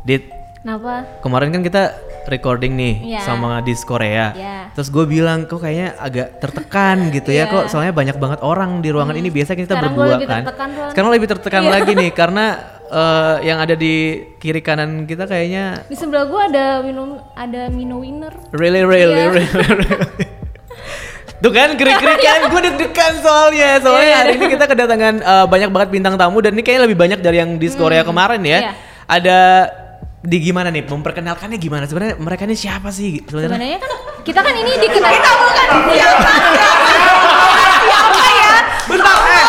Dit, Kenapa? kemarin kan kita recording nih Iya. sama di Korea. Iya. Terus gue bilang kok kayaknya agak tertekan gitu ya Iya. kok soalnya banyak banget orang di ruangan ini biasa kita Sekarang berdua lebih kan. tertekan. Sekarang lebih tertekan Iya. lagi nih karena eh, yang ada di kiri kanan kita kayaknya Di sebelah gua ada minum ada Mino Winner. really really Iya. really, really. Tuh kan gerik-gerik kan gue deg-degan soalnya Soalnya Iya, hari ini kita kedatangan eh, banyak banget bintang tamu Dan ini kayaknya lebih banyak dari yang di Korea kemarin ya iya. Ada di gimana nih memperkenalkannya gimana sebenarnya mereka ini siapa sih sebenarnya Sebenarnya kan kita kan ini dikenal kita bukan Bentar, eh.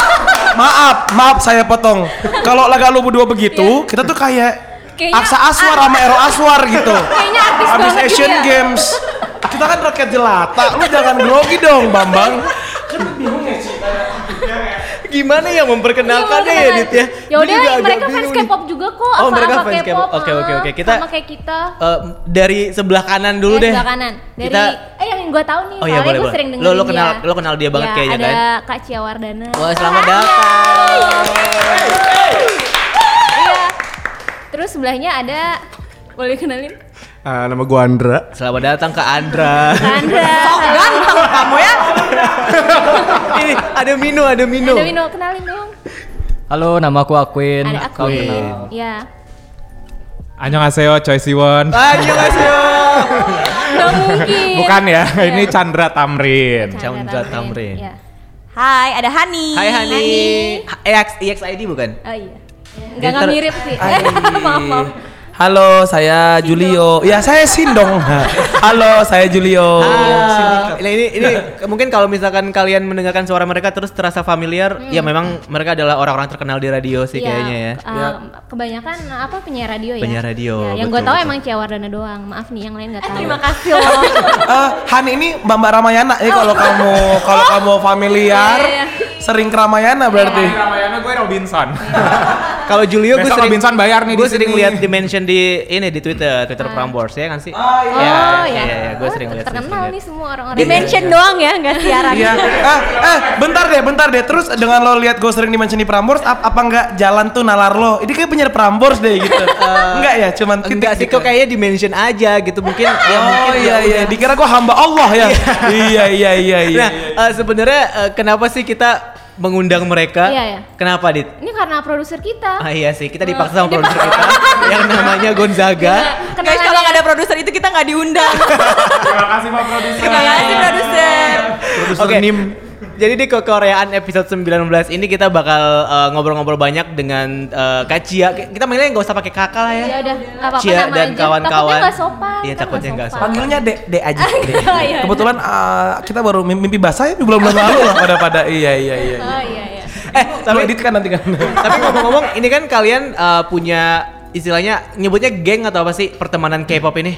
Maaf, maaf saya potong. Kalau laga lu berdua begitu, kita tuh kayak Kayaknya Aksa Aswar sama Ero Aswar gitu. Kayaknya artis banget gitu Asian ya. Games. Kita kan rakyat jelata, lu jangan grogi dong, Bambang. Gimana ya memperkenalkannya ya Dit ya Ya udah, mereka fans. K-pop juga kok. Oh, apa mereka apa fans K-pop. Oke, oke, oke. Kita- sama kayak kita. Eh, dari sebelah kanan dulu Eh, deh sebelah kanan. Dari Kita eh yang gue tahu nih, Oh iya, boleh, gue boleh. sering Lo- dengerin lo kenal- dia. lo kenal dia banget Ya, kayaknya, ada kan? Kak Cia Wardana. Wah selamat Iya. datang Iya. Terus sebelahnya ada boleh kenalin? Ah, nama gua Andra. Selamat datang ke Andra Andra. Ganteng kamu ya. Ini ada Mino, ada Mino Ada Wino, kenalin dong. Halo, nama aku Aquin. Ada Kau aku. kenal. Iya. Annyeonghaseyo Choi Siwon. Annyeonghaseyo Gak mungkin. Bukan ya, ini Chandra Tamrin. Chandra Tamrin. Iya. Hai, ada Hani. Hai Hani EX, EXID bukan? Oh iya. Enggak enggak ter- mirip sih. Maaf, maaf. Halo, saya Julio. Ya, saya Sindong. Halo, saya Julio. Ah, ini, ini, ini mungkin kalau misalkan kalian mendengarkan suara mereka terus terasa familiar, ya memang mereka adalah orang-orang terkenal di radio sih Hmm. Iya, kayaknya ya. uh, Kebanyakan apa penyiar radio ya? Penyiar radio, Ya, yang gue tahu betul. emang Cia Wardana doang. Maaf nih yang lain nggak tahu. Terima kasih loh. Eh, Han ini Mbak Mbak Ramayana ya kalau kamu kalau kamu familiar Iya, iya. sering ke Ramayana berarti. Ramayana gue Robinson. Kalau Julio gue sering Robinson bayar nih gue di sering lihat di mention di ini di Twitter, Twitter Prambors ya kan sih? Oh iya, iya. iya, iya, gue Oh, sering lihat. Terkenal nih semua orang-orang. Di mention doang ya, nggak siaran. Iya. Eh, eh, bentar deh, bentar deh. Terus dengan lo lihat gue sering di-mention di Prambors, ap- apa enggak jalan tuh nalar lo? Ini kayak penyiar Prambors deh gitu. enggak ya, cuman titik Enggak sih gitu. kok kayaknya di mention aja gitu mungkin ya Oh mungkin iya ya iya, dikira gue hamba Allah ya. iya iya iya iya. Nah, eh, sebenarnya eh, kenapa sih kita mengundang mereka? Iya, iya. Kenapa, Dit? Ini karena produser kita. Ah iya sih, kita dipaksa sama produser kita yang namanya Gonzaga. Kenalannya- Guys, kalau nggak ada produser itu kita nggak diundang. Terima kasih Pak Produser. Terima kasih produser. Produser. Nim. Jadi di kekoreaan episode 19 ini kita bakal eh, ngobrol-ngobrol banyak dengan eh, Kak Cia. Kita manggilnya nggak usah pakai kakak lah ya. Ya udah, apa-apa Cia nama dan kawan-kawan. Takutnya nggak sopan. Iya, takutnya nggak sopan. Panggilnya Dek, Dek aja. Dek. Iya, iya. Kebetulan eh, kita baru mimpi, basah ya di bulan-bulan lalu lah pada pada iya iya iya. Oh iya iya. Eh, Tapi edit kan nanti kan. tapi ngomong-ngomong, ini kan kalian eh, punya istilahnya nyebutnya geng atau apa sih pertemanan K-pop ini?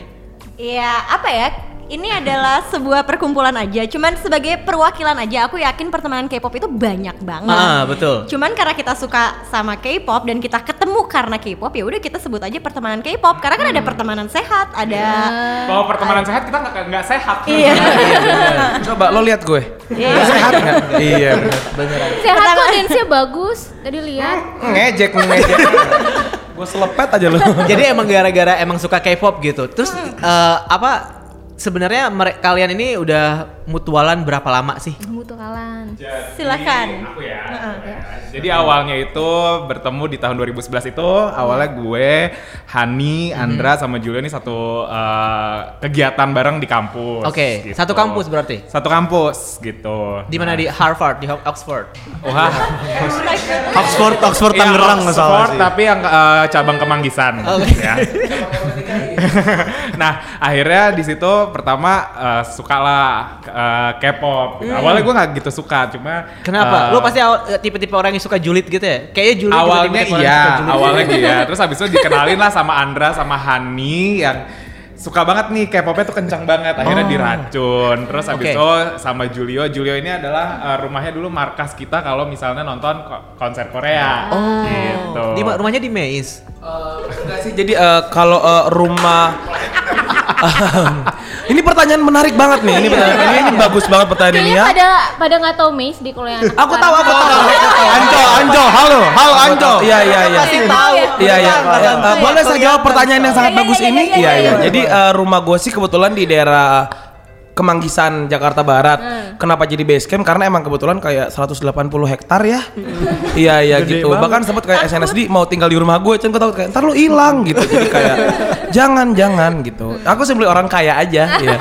Iya, apa ya? Ini adalah sebuah perkumpulan aja. Cuman sebagai perwakilan aja, aku yakin pertemanan K-pop itu banyak banget. Ah, betul. Cuman karena kita suka sama K-pop dan kita ketemu karena K-pop, ya udah kita sebut aja pertemanan K-pop. Karena kan ada pertemanan sehat, ada Kalau pertemanan sehat kita nggak nggak sehat. Iya. Coba lo lihat gue. Iya. Sehat nggak? iya bener. Sehat kok dance-nya bagus. Tadi lihat. Ngejek ngejek. gue selepet aja lo. Jadi emang gara-gara emang suka K-pop gitu. Terus eh, apa sebenarnya kalian ini udah mutualan berapa lama sih? Butuh kalan. Silakan. Aku ya. Jadi awalnya itu bertemu di tahun 2011 itu awalnya gue, Hani, Andra sama Julio ini satu eh, kegiatan bareng di kampus. Oke, gitu. satu kampus berarti? Satu kampus gitu. Di mana di Harvard, di Oxford. Wah, Oxford Oxford Iya, Tangerang salah Oxford, sih. tapi yang eh, cabang Kemanggisan. ya. nah, akhirnya di situ pertama eh, sukalah eh, K-pop. Awalnya gue nggak gitu suka, cuma Hmm. Kenapa? eh, Lu pasti tipe-tipe orang yang suka julid gitu ya? Kayaknya julid awalnya tipe-tipe orang iya, julid. awalnya iya. Terus habis itu dikenalin lah sama Andra sama Hani yang suka banget nih K-popnya tuh kencang banget akhirnya Oh. diracun terus habis Oke. itu sama Julio Julio ini adalah eh, rumahnya dulu markas kita kalau misalnya nonton ko- konser Korea Oh. gitu Di ma- rumahnya di Maze. Enggak sih, jadi eh, kalau eh, rumah ini pertanyaan menarik banget nih. Ini pertanyaan ini, ini bagus banget pertanyaan ini Kayaknya ya. pada pada nggak tahu Maze di kuliah. Aku tahu, aku tahu. Anjo, Anjo, halo, halo Anjo. Iya, iya, iya. Pasti tahu. Iya, Iya iya. Iya. betul. Eh, Boleh saya jawab pertanyaan yang sangat Iya, bagus iya, ini? iya, iya, Iya iya. iya. Jadi eh, rumah gue sih kebetulan di daerah Kemanggisan Jakarta Barat. Kenapa jadi base camp? Karena emang kebetulan kayak 180 hektar ya. Iya iya gitu. Bahkan sempet kayak SNSD mau tinggal di rumah gue, Cen gue takut kayak ntar lu hilang gitu. Jadi kayak jangan jangan gitu. Aku simply orang kaya aja. Iya.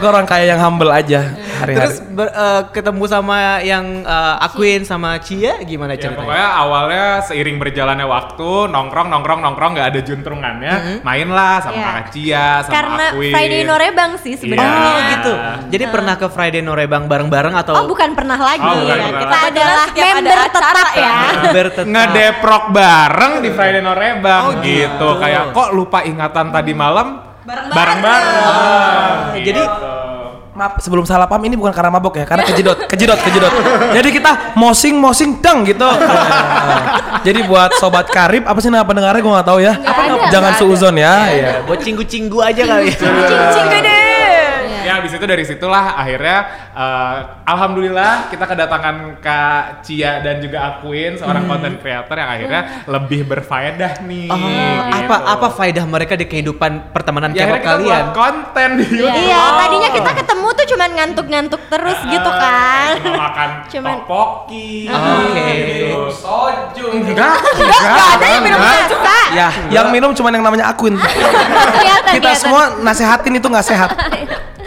Aku orang kaya yang humble aja hari-hari. Terus ber- eh, ketemu sama yang eh, Aquin sama Cia gimana Ya ceritanya? pokoknya awalnya seiring berjalannya waktu nongkrong nongkrong nongkrong nggak ada juntrungannya mainlah sama Iya. kakak Cia sama Karena Aquin. Friday Norebang sih sebenarnya. Iya. Oh gitu. Jadi pernah ke Friday Norebang bareng-bareng atau Oh bukan pernah lagi. Oh, bukan pernah Kita lagi. adalah Setiap ada member acara tetap ya. ya. Member tetap. ngedeprok bareng di Friday Norebang gitu. Kayak kok lupa ingatan tadi malam bareng-bareng. Jadi Maaf, sebelum salah paham ini bukan karena mabok ya, karena kejedot, kejedot, kejedot. Jadi kita mosing, mosing, deng gitu. Jadi buat sobat karib, apa sih nama pendengarnya gue nggak tahu ya. ada, Jangan suuzon ya. Iya. buat cinggu-cinggu aja kali. Cincin gede. Habis itu dari situlah akhirnya eh, alhamdulillah kita kedatangan Kak Cia dan juga Aquin seorang content creator yang akhirnya lebih berfaedah nih. Oh, gitu. apa apa faedah mereka di kehidupan pertemanan Ya kita kalian? buat konten di YouTube. Iya, tadinya kita ketemu tuh cuman ngantuk-ngantuk terus gitu kan. Cuma makan Cuman- topoki. Oke. gitu. Soju. Enggak, enggak. Ada yang minum rasa. Ya, yang minum cuma yang namanya Aquin. Kelihatan Kita semua nasehatin itu nggak sehat.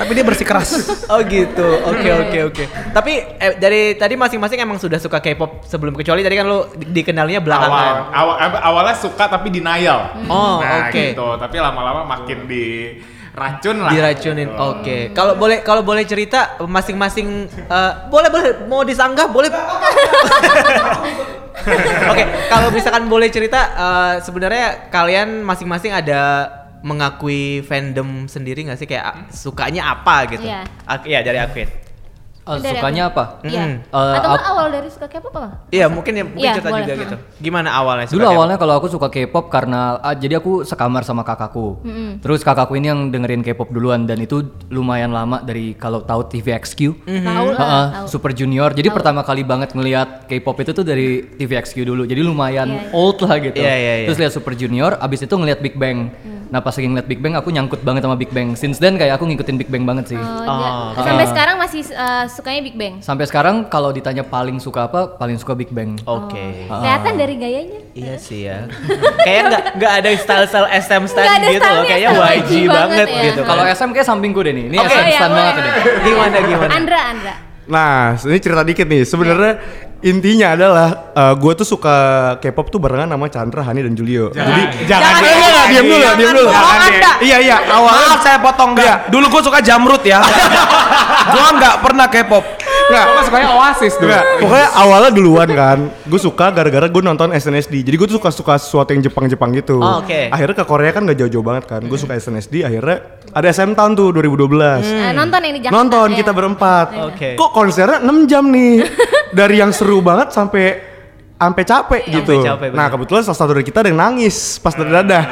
Tapi dia bersikeras. Oh gitu. Oke oke oke. Tapi eh, dari tadi masing-masing emang sudah suka K-pop sebelum kecuali tadi kan lu di- dikenalnya Awal, belakangan. awal, awalnya suka tapi denial. Oh, nah, oke. gitu. Tapi lama-lama makin di racun lah. Diracunin. Gitu. Oke. Kalau boleh kalau boleh cerita masing-masing eh, boleh boleh mau disanggah boleh. Oke, kalau misalkan boleh cerita eh, sebenarnya kalian masing-masing ada mengakui fandom sendiri nggak sih kayak ah, sukanya apa gitu? Iya. Ak- Iya dari Aquin. Oh, Dari sukanya aku. apa? Iya. Mm. Eh, Atau ap- awal dari suka K-pop apa? Iya mungkin ya mungkin Iya, cerita boleh. juga gitu. Gimana awalnya? Dulu suka K-pop? awalnya kalau aku suka K-pop karena ah, jadi aku sekamar sama kakakku. Terus kakakku ini yang dengerin K-pop duluan dan itu lumayan lama dari kalau tahu TVXQ. Tahu lah. Heeh, tahu. Super Junior. Jadi pertama kali banget ngelihat K-pop itu tuh dari TVXQ dulu. Jadi lumayan Iya, iya. old lah gitu. Iya, iya, iya. Terus lihat Super Junior, abis itu ngelihat Big Bang. Nah pas lagi ngeliat Big Bang aku nyangkut banget sama Big Bang. Since then kayak aku ngikutin Big Bang banget sih. Oh, Oh. dia- Sampai sekarang masih uh, sukanya Big Bang. Sampai sekarang kalau ditanya paling suka apa, paling suka Big Bang. Oke. Kelihatan dari gayanya. Iya sih ya. Kayak nggak nggak ada style-style SM stand gitu loh. Kayaknya YG YG banget banget ya. gitu. Kalau SM kayak sampingku deh nih. Ini Oke. SM Oh, iya, banget deh. gimana gimana? Andra, Andra. Nah, ini cerita dikit nih. Sebenarnya intinya adalah gue tuh suka K-pop tuh barengan sama Chandra, Hani dan Julio. Jadi jangan Eh, enggak, enggak, diam dulu, diam dulu. Jangan. Iya, iya, awalnya Maaf saya potong enggak. Dulu gue suka jamrut ya. gue nggak pernah K-pop. Enggak. Kok sukanya Oasis dulu? Enggak, pokoknya awalnya duluan kan. Gue suka gara-gara gue nonton SNSD. Jadi gue tuh suka-suka sesuatu yang Jepang-Jepang gitu. Oh, oke. Akhirnya ke Korea kan gak jauh-jauh banget kan. Gue suka SNSD, akhirnya ada SM Town tuh 2012. Eh, nonton yang di Jakarta. Nonton ya. kita berempat. Oke. Kok konsernya 6 jam nih. Dari yang seru banget sampai sampai capek gitu. capek, bener. nah, kebetulan salah satu dari kita ada yang nangis pas dadah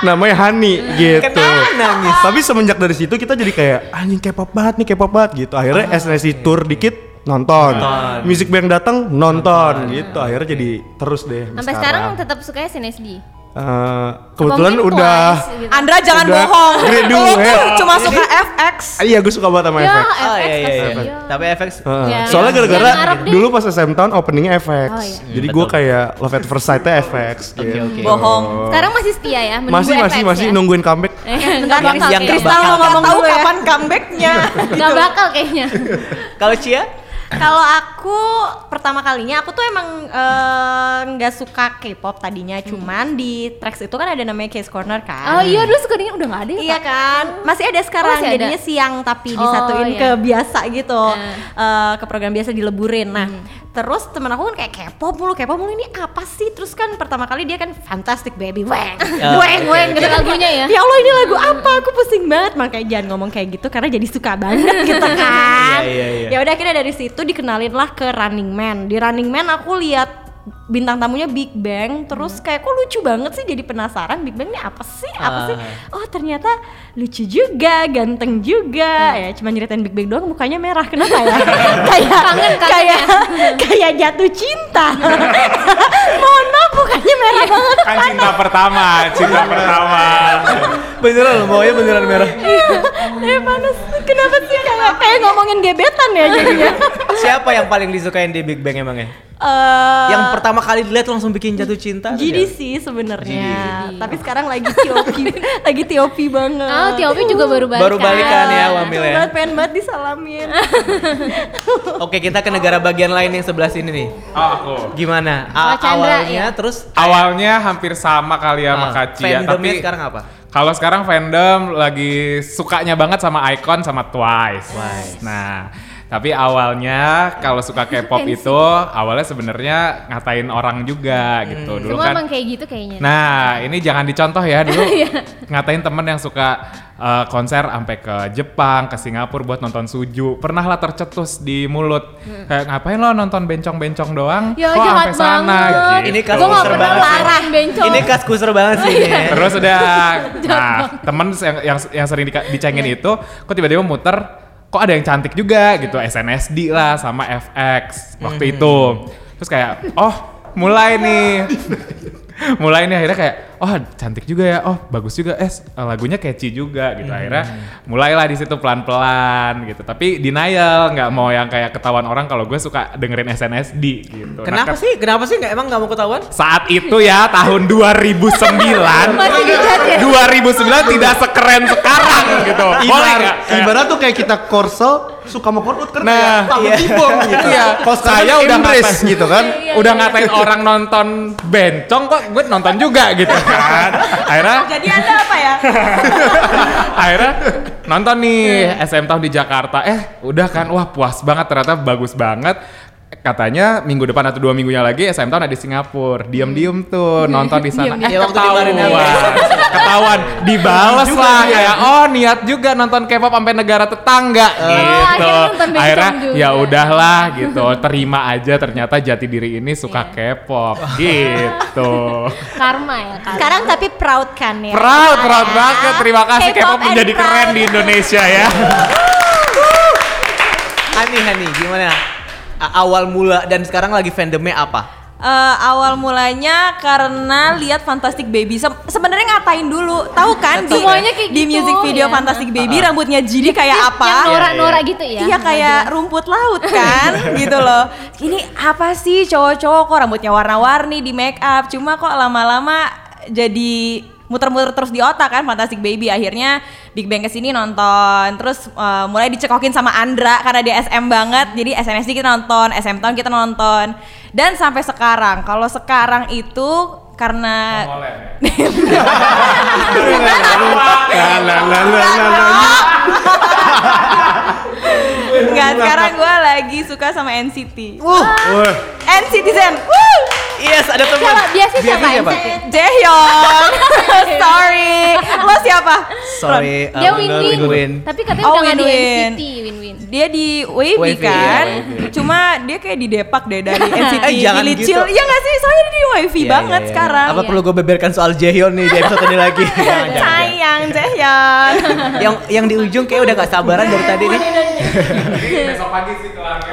Namanya Hani gitu. Kenapa nangis? Tapi semenjak dari situ kita jadi kayak anjing K-pop banget nih, K-pop banget gitu. Akhirnya SNSD tour dikit nonton. Music band datang nonton gitu. Akhirnya jadi terus deh Sampai sekarang tetap sukanya SNSD. Eh, kebetulan mungkin udah Twice gitu. Andra jangan Udah bohong. graduate. Lu tuh cuma suka FX. Iya gue suka banget sama Ya, FX. FX Oh iya iya iya. kasihan. Tapi FX Heeh. Ya, Soalnya ya. gara-gara deh. dulu pas SM Town openingnya FX. Oh, iya. Jadi gue kayak love at first sight-nya FX gitu. oke. Bohong. Sekarang masih setia ya, menunggu Masih masih FX masih ya? nungguin comeback. Eh, Nggak Yang- bakal nggak bakal. ngomong tahu ya. kapan comebacknya. Nggak bakal kayaknya. Kalau Cia? Kalau aku pertama kalinya aku tuh emang eh, nggak suka K-pop tadinya, cuman di tracks itu kan ada namanya Case Corner kan. Oh iya dulu suka dia udah nggak ada ya? Iya Kak? kan, masih ada sekarang. masih ada? Jadinya siang tapi Oh, disatuin iya. ke biasa gitu. Eh, ke program biasa dileburin. Nah, terus temen aku kan kayak K-pop mulu, K-pop mulu ini apa sih? Terus kan pertama kali dia kan Fantastic Baby, weng, Oh, weng, oke, weng, gitu lagunya ya. Ya Allah ini lagu apa? Aku pusing banget. Makanya jangan ngomong kayak gitu karena jadi suka banget gitu kan. Iya, iya, iya. Ya udah akhirnya dari situ dikenalin lah ke Running Man. Di Running Man aku lihat bintang tamunya Big Bang terus kayak kok lucu banget sih jadi penasaran Big Bang ini apa sih apa sih Ah. oh ternyata lucu juga ganteng juga ya cuma nyeritain Big Bang doang mukanya merah kenapa ya kayak Kangen, kangen kayak kayak jatuh cinta mohon maaf mukanya merah banget. Kan cinta pertama, cinta pertama. Beneran loh, maunya beneran merah. Eh panas. Kenapa sih kayak kayak ngomongin gebetan ya jadinya? Siapa yang paling disukain di Big Bang emangnya? Eh, yang pertama kali dilihat langsung bikin jatuh cinta? nggak? sih sebenarnya, tapi sekarang lagi TOP, lagi TOP banget. Oh, Tiopi juga baru balik. Baru balikan ya, Wamil ya. banget, pengen banget disalamin. Oke, kita ke negara bagian lain yang sebelah sini nih. Oh aku. Gimana? Oh, A- Chandra, awalnya iya. terus Awalnya hampir sama kali ya sama Kaci ya, tapi sekarang apa? Kalau sekarang fandom lagi sukanya banget sama Icon sama Twice. Twice. Nah, tapi awalnya kalau suka K-pop itu awalnya sebenarnya ngatain orang juga gitu. Dulu Semua kan emang kayak gitu kayaknya. Nah, ini jangan dicontoh ya dulu. Iya. ngatain temen yang suka uh, konser sampai ke Jepang, ke Singapura buat nonton suju. Pernah lah tercetus di mulut. Kayak ngapain lo nonton bencong-bencong doang? Ya, Kok sampai sana? banget. Gitu. Ini kan kuser banget sih. larang bencong. Ini kas kuser banget sih ini. ya. Terus udah, nah temen yang yang, yang sering dicengin Iya. itu, kok tiba-tiba muter, kok ada yang cantik juga gitu, SNSD lah sama FX waktu Hmm. itu. Terus kayak, oh mulai nih, mulai nih akhirnya kayak, oh cantik juga ya, oh bagus juga, eh lagunya catchy juga gitu. Hmm. Akhirnya mulailah di situ pelan-pelan gitu. Tapi denial, nggak mau yang kayak ketahuan orang kalau gue suka dengerin SNSD gitu. Nah, Kenapa ke- sih? Kenapa sih nggak emang nggak mau ketahuan? saat itu ya tahun 2009 Masih dijat ya? 2009 tidak sekeren sekarang gitu boleh Ibarat, nggak ibarat tuh kayak kita korsel suka sama korut kan Nah, takut iya. dibom gitu. Iya. Kalau Saya udah udah embrace ngatain. gitu kan. Iya, udah iya. ngatain orang nonton bencong kok gue nonton juga gitu kan? Akhirnya Jadi anda apa ya? akhirnya nonton nih SM Town di Jakarta. Eh udah kan? Wah puas banget. Ternyata bagus banget. Katanya minggu depan atau dua minggunya lagi SM Town ada di Singapura. Diem-diem tuh nonton di sana. Eh Ya, waktu ketahuan ketahuan. Dibales lah kayak oh niat juga nonton K-pop sampai negara tetangga. Gitu. akhirnya ya udahlah gitu. Terima aja ternyata jati diri ini suka K-pop gitu. Karma ya, karma. Sekarang tapi proud kan ya? proud proud banget. Terima kasih K-pop menjadi proud. keren di Indonesia ya. Hani Hani gimana? Awal mula dan sekarang lagi fandomnya apa? Eh, awal mulanya karena lihat Fantastic Baby Se- sebenarnya ngatain dulu tahu kan di, Semuanya kayak di gitu, music video ya. Fantastic Baby rambutnya jadi kayak apa Yang norak-norak gitu ya. Iya kayak rumput laut kan gitu loh. Ini apa sih cowok-cowok kok rambutnya warna-warni di make up cuma kok lama-lama jadi muter-muter terus di otak kan Fantastic Baby. Akhirnya Big Bang ke sini nonton terus eh, mulai dicekokin sama Andra karena dia SM banget. Jadi SNSD kita nonton SM Town kita nonton. Dan sampai sekarang kalau sekarang itu karena Enggak, sekarang gue lagi suka sama NCT. Wah. NCT Zen. Woo! Yes, ada teman. Siapa? Biasa siapa? siapa? Jaehyun. Sorry. Lo siapa? Sorry, Dia um, win-win. win. Tapi katanya Oh, udah nggak di win-win. NCT, win-win. Dia di Wavy Wavy, kan. iya, Wavy. Cuma dia kayak di Depak deh dari NCT Eh, jangan di gitu. Licil. Iya gak sih? Soalnya dia di Wavy Iya, banget iya, iya. sekarang. Apa perlu gue beberkan soal Jaehyun nih di episode ini lagi? Sayang Jaehyun. yang yang di ujung kayak udah gak sabaran dari tadi nih. Besok pagi sih kelarnya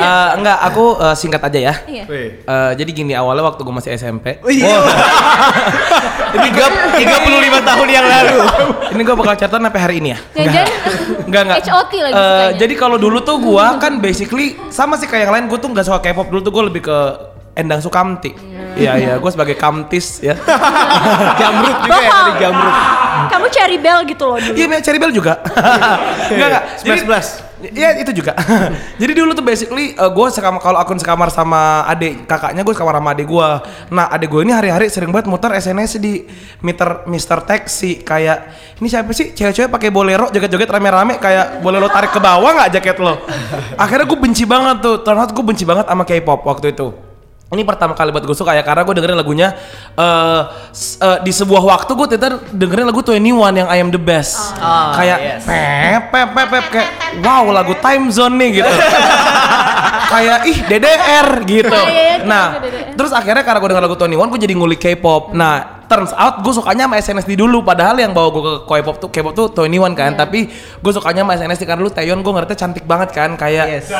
Eh, enggak, aku eh, singkat aja ya. Iya. Eh, jadi gini awalnya waktu gue masih SMP. Iya. Tiga, 35 tahun yang lalu. Ini gue bakal catatan sampai hari ini ya. Enggak enggak. HOT lagi Eh, sukanya. jadi kalau dulu tuh gua kan basically sama sih kayak yang lain, gua tuh nggak suka K-pop dulu tuh gua lebih ke Endang Sukamti. Iya iya, gua sebagai kamtis ya. Jamrut juga ya tadi jamrut. Kamu Cherry Bell gitu loh dulu. Iya, Cherry Bell juga. Enggak enggak. Smash Blast. Iya itu juga. Jadi dulu tuh basically uh, gue sekamar kalau akun sekamar sama adik kakaknya gue sekamar sama adik gue. Nah adik gue ini hari-hari sering banget muter SNS di meter Mister Taxi kayak ini siapa sih cewek-cewek pakai bolero joget-joget rame-rame kayak boleh lo tarik ke bawah nggak jaket lo. Akhirnya gue benci banget tuh. Turn out gue benci banget sama K-pop waktu itu. Ini pertama kali buat gue suka ya karena gue dengerin lagunya eh s- eh, di sebuah waktu gue ternyata dengerin lagu 21 yang I Am The Best Ah, kayak yes. pep pep pep pep kayak wow lagu time zone nih gitu kayak ih DDR gitu Ah, iya, iya, nah DDR. terus akhirnya karena gue denger lagu 21 gue jadi ngulik K-pop nah turns out gue sukanya sama SNSD dulu padahal yang bawa gue ke K-pop tuh K-pop tuh 21 kan tapi gue sukanya sama SNSD karena dulu Taeyeon gue ngerti cantik banget kan kayak Yes.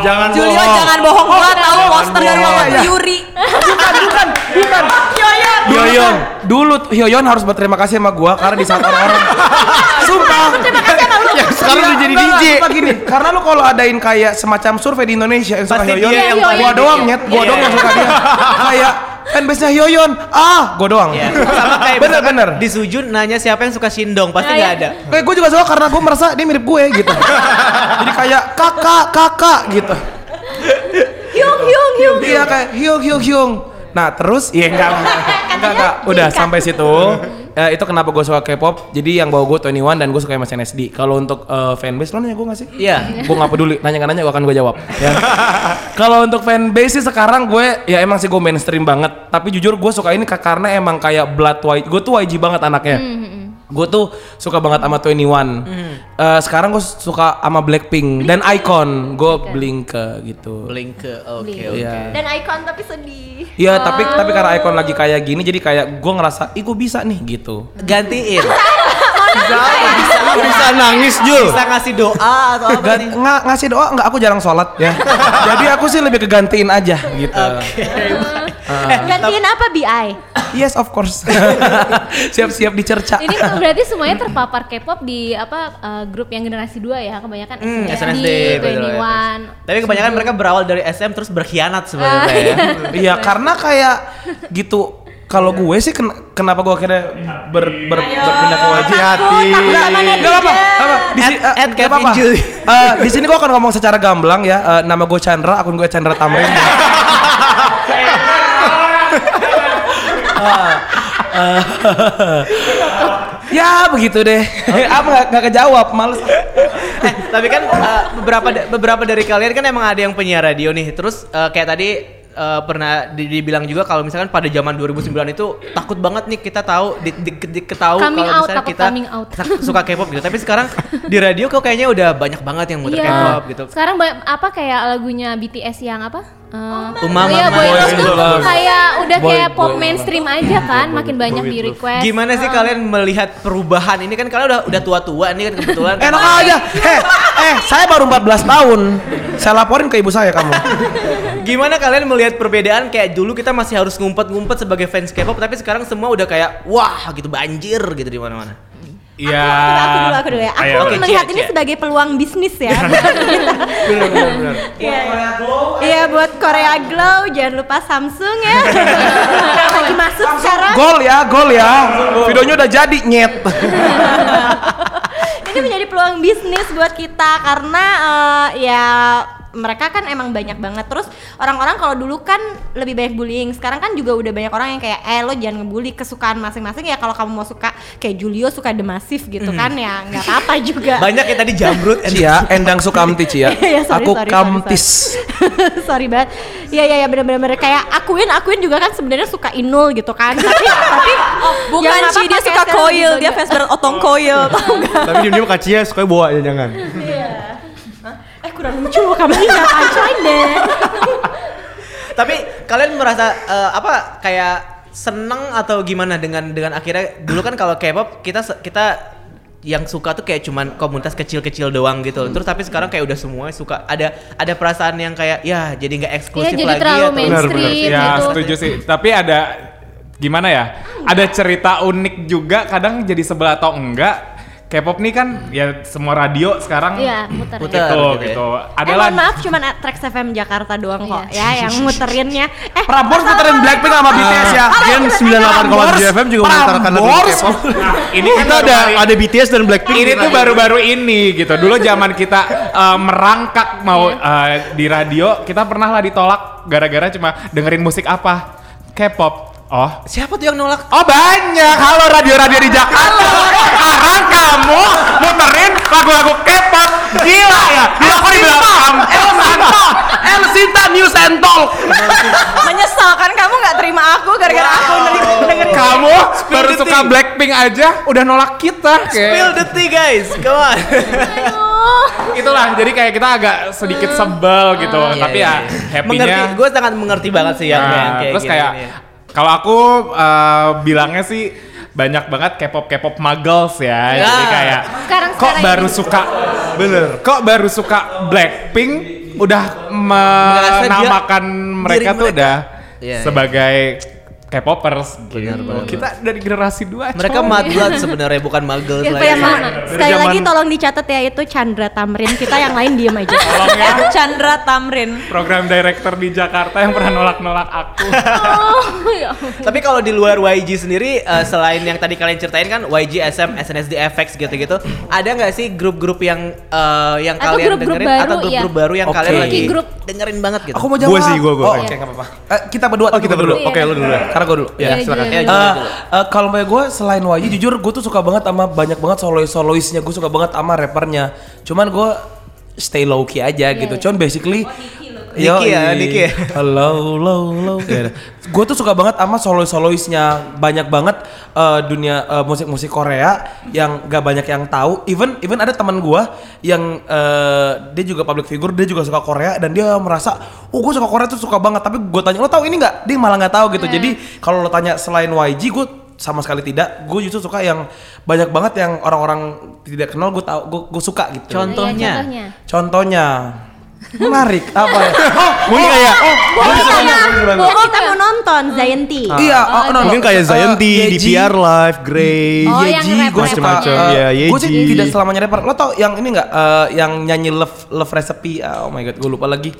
Jangan Julio bohong. jangan bohong gua tahu Jangan poster dari Iya. Yuri. bukan bukan bukan Yo yo Hyoyeon. Dulu Hyoyeon harus berterima kasih sama gua karena di saat orang-orang Sumpah. Terima kasih sama lu. sekarang udah jadi DJ. gini, karena lu kalau adain kayak semacam survei di Indonesia yang suka Hyoyeon, dia yang gua paling- doang nyet, gua Iya. doang yang suka dia. Kayak fanbase-nya Hyoyeon. Ah, gua doang. Iya. Sama kayak bener bener. Di sujud nanya siapa yang suka Shindong, pasti Ah, nggak iya. ada. Kayak gue juga suka karena gue merasa dia mirip gue gitu. Jadi kayak kakak kakak gitu. Hyung hyung hyung. Iya kayak hyung hyung hyung. Nah terus iya enggak enggak enggak udah sampai situ. Eh, itu kenapa gue suka K-pop. Jadi yang bawa gue 21 dan gue suka sama SNSD. Kalau untuk eh, fanbase lo nanya gue gak sih? Iya. gue nggak peduli nanya nggak nanya gue akan gue jawab ya. kalau untuk fanbase sih sekarang gue ya emang sih gue mainstream banget tapi jujur gue suka ini ka- karena emang kayak blood white gue tuh YG banget anaknya gue tuh suka banget sama 21 Eh, sekarang gue suka sama Blackpink. Dan Icon. Gue blink ke gitu. Blink ke oke Blink. oke. Iya. Dan icon tapi sedih. Iya tapi tapi karena Icon lagi kayak gini jadi kayak gue ngerasa ih gue bisa nih gitu. Gantiin. bisa, bisa. Nangis Jul. Bisa ngasih doa atau apa Gan- nih? nga- ngasih doa? Nggak aku jarang sholat ya. Jadi aku sih lebih kegantiin aja gitu Gantiin apa BI? yes of course siap-siap dicerca Ini berarti semuanya terpapar K-pop di apa eh, grup yang generasi 2 ya, kebanyakan Hmm, SNSD, betul, 21. Tapi kebanyakan mereka berawal dari SM terus berkhianat sebenarnya ya. Iya karena kayak gitu kalau gue sih ken- kenapa gue akhirnya ber, ber, berpindah ke wajib Hati-hati. Gak apa, apa. Di sini At- at apa. Eh, di sini gue akan ngomong secara gamblang ya. Eh, nama gue Chandra, akun gue Chandra Tamrin. Ya begitu deh. apa nggak nggak kejawab, males. Eh, tapi kan eh, beberapa beberapa dari kalian kan emang ada yang penyiar radio nih. Terus eh, kayak tadi eh, pernah di- dibilang juga kalau misalkan pada zaman 2009 itu takut banget nih kita tahu di, di, di- ketahu kalau misalnya kita coming out. sa- suka K-pop gitu. Tapi sekarang di radio kok kayaknya udah banyak banget yang muter K-pop gitu. Sekarang apa kayak lagunya BTS yang apa? Eh, Uma iya, Mama. Boy Love Boy tuh Love. kayak udah Boy- kayak pop Boy mainstream aja kan, makin banyak di request. Gimana sih kalian melihat perubahan ini kan kalian udah udah tua-tua nih kan kebetulan. kan. Enak aja. Eh, eh, saya baru 14 tahun. Saya laporin ke ibu saya kamu. Gimana kalian melihat perbedaan kayak dulu kita masih harus ngumpet-ngumpet sebagai fans K-pop tapi sekarang semua udah kayak wah gitu banjir gitu di mana-mana. Iya. Aku dulu, aku dulu ya. Aku Ayo. Melihat Cia, ini Cia. sebagai peluang bisnis ya. Iya, iya. Iya, buat Korea Glow jangan lupa Samsung ya. Lagi masuk sekarang. Gol ya, gol ya. Videonya udah jadi nyet. Ini menjadi peluang bisnis buat kita karena eh, ya mereka kan emang banyak banget. Terus orang-orang kalau dulu kan lebih banyak bullying. Sekarang kan juga udah banyak orang yang kayak eh lo jangan ngebully kesukaan masing-masing ya kalau kamu mau suka. Kayak Julio suka The Massive gitu kan ya nggak apa-apa juga. Banyak ya tadi jamrut and Cia, endang sukamti Cia. Iya, sorry, Aku sorry, sorry, kamtis. sorry. Banget. Iya iya ya bener-bener. Kayak akuin akuin juga kan sebenarnya suka Inul gitu kan. Tapi tapi Bukan ya nggak sih dia suka koil, sekarang dia fans otong tau gak? Tapi Kak Cia suka bawa aja jangan. Kurang lucu kamu ini nggak deh Tapi kalian merasa eh, apa kayak seneng atau gimana dengan dengan akhirnya dulu kan kalau K-pop kita kita yang suka tuh kayak cuman komunitas kecil-kecil doang gitu. Terus tapi sekarang kayak udah semua suka ada ada perasaan yang kayak ya jadi nggak eksklusif jadi lagi terlalu atau mainstream Ya gitu. setuju sih. Tapi ada gimana ya? Ada cerita unik juga kadang jadi sebelah atau enggak. K-pop nih kan ya semua radio sekarang Iya, muter. Puter. gitu gitu ya. gitu. Eh Adalah mohon maaf cuman Trax FM Jakarta doang kok ya yang muterinnya Eh Prambors puterin Blackpink sama BTS ya. Gen 98,7 FM juga memutarkan lagu. K-pop. ini kan Kita ada ada BTS dan Blackpink. ini tuh baru-baru ini gitu. Dulu zaman kita eh, merangkak mau eh, di radio, kita pernah lah ditolak gara-gara cuma dengerin musik apa? K-pop. Oh, Siapa tuh yang nolak? Oh banyak, halo radio-radio di Jakarta. Sekarang kamu muterin lagu-lagu K-pop, gila ya? Dulu aku dibilang kamu, El Sinta, El Sinta News and Talk. Menyesal kan kamu nggak terima aku gara-gara aku dengerin dengerin kamu baru suka tea. Blackpink aja udah nolak kita. Spill Kayak, the tea guys, come on. itulah, jadi kayak kita agak sedikit sebel gitu. Iya, Tapi iya, ya iya. happy-nya. mengerti, gue sangat mengerti banget sih yang, Nah, yang kayak terus kayak. Kalau aku eh, bilangnya sih banyak banget K-pop K-pop muggles ya. Ya. Jadi kayak Sekarang- kok sekarang baru ini. suka Bener. kok baru suka Blackpink udah menamakan mereka diri tuh mereka. udah Iya, sebagai K-popers gitu. Kita dari generasi dua. Mereka blood sebenarnya bukan muggle Ya, lagi. ya, Ma. Sekali lagi tolong dicatat ya itu Chandra Tamrin. Kita yang lain diem aja. Tolong ya Chandra Tamrin. program director di Jakarta yang pernah nolak-nolak aku. Oh, ya. Tapi kalau di luar YG sendiri eh, selain yang tadi kalian ceritain kan YG, SM, SNSD, FX gitu-gitu, ada nggak sih grup-grup yang eh, yang Atau kalian grup-grup dengerin baru, atau grup-grup ya. baru yang Oke. kalian lagi group. dengerin banget gitu? Aku mau jawab. Gua sih, gua, gua. Oh, Oke. oke, nggak apa-apa. Eh, kita berdua, Oh, kita berdua. Iya. Oke, lu dulu ya. Karena gue dulu. Ya, Iya, silakan. iya, Ya, iya. dulu. eh, kalau mbak gue selain YG jujur gue tuh suka banget sama banyak banget solois soloisnya gue suka banget sama rappernya cuman gue stay low key aja gitu cuman basically Niki ya, Niki ya. Hello, low, low. gue tuh suka banget sama solois soloisnya banyak banget eh, dunia eh, musik-musik Korea yang gak banyak yang tahu. Even even ada teman gue yang eh, dia juga public figure, dia juga suka Korea dan dia merasa, oh gue suka Korea tuh suka banget. Tapi gue tanya lo tahu ini nggak? Dia malah nggak tahu gitu. Jadi kalau lo tanya selain YG, gue sama sekali tidak. Gue justru suka yang banyak banget yang orang-orang tidak kenal gue tahu, gue gue suka gitu. Contohnya. Iya, contohnya. Contohnya menarik apa ya? Oh, Mungkin kayak Oh, kita mau nonton Zayanti. Iya, oh, no, no. Mungkin kayak Eh, Zayanti, Yeji. DPR Live, Grey. Oh, Yeji, gue suka. Macam-macam, ya, gue sih Yeji. tidak selamanya rapper. Lo tau yang ini nggak? eh, yang nyanyi Love Love Recipe. Ah, Oh my god, gue lupa lagi.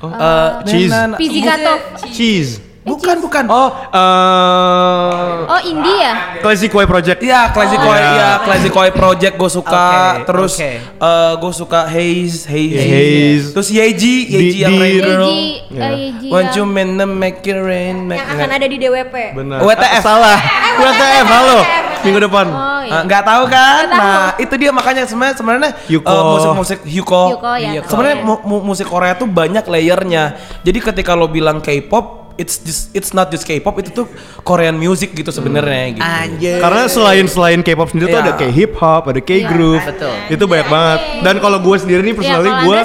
Eh, Cheese. Nenan- Pizzicato. Cheese. Bukan, bukan. Oh, eh Oh, Indie ya? Classic Way Project. Iya, Classic Oh, Koi, iya. iya, Classic Koi Project gue suka. Oke, Terus oke. eh, gue suka Haze, Haze. Haze. Terus Yeji, Yeji yang Rain Girl. Yeji, Ya. eh, Yeji Want yang- you mean to make it rain, make Yang akan ada di DWP. Benar. WTF. Ah, salah. WTF, halo. Minggu depan. Oh, iya. Ah, nggak tahu kan? Nah, itu dia makanya sebenarnya sebenarnya eh, musik-musik Hyuko. Hyuko, ya, Iya. Sebenarnya mu- mu- musik Korea tuh banyak layernya. Jadi ketika lo bilang K-pop, it's just it's not just K-pop, itu tuh Korean music gitu sebenarnya gitu. Anjir. Karena selain selain K-pop sendiri tuh Iya. ada kayak hip hop, ada K-groove. betul. Itu banyak banget. Dan kalau gue sendiri nih personally kalau gue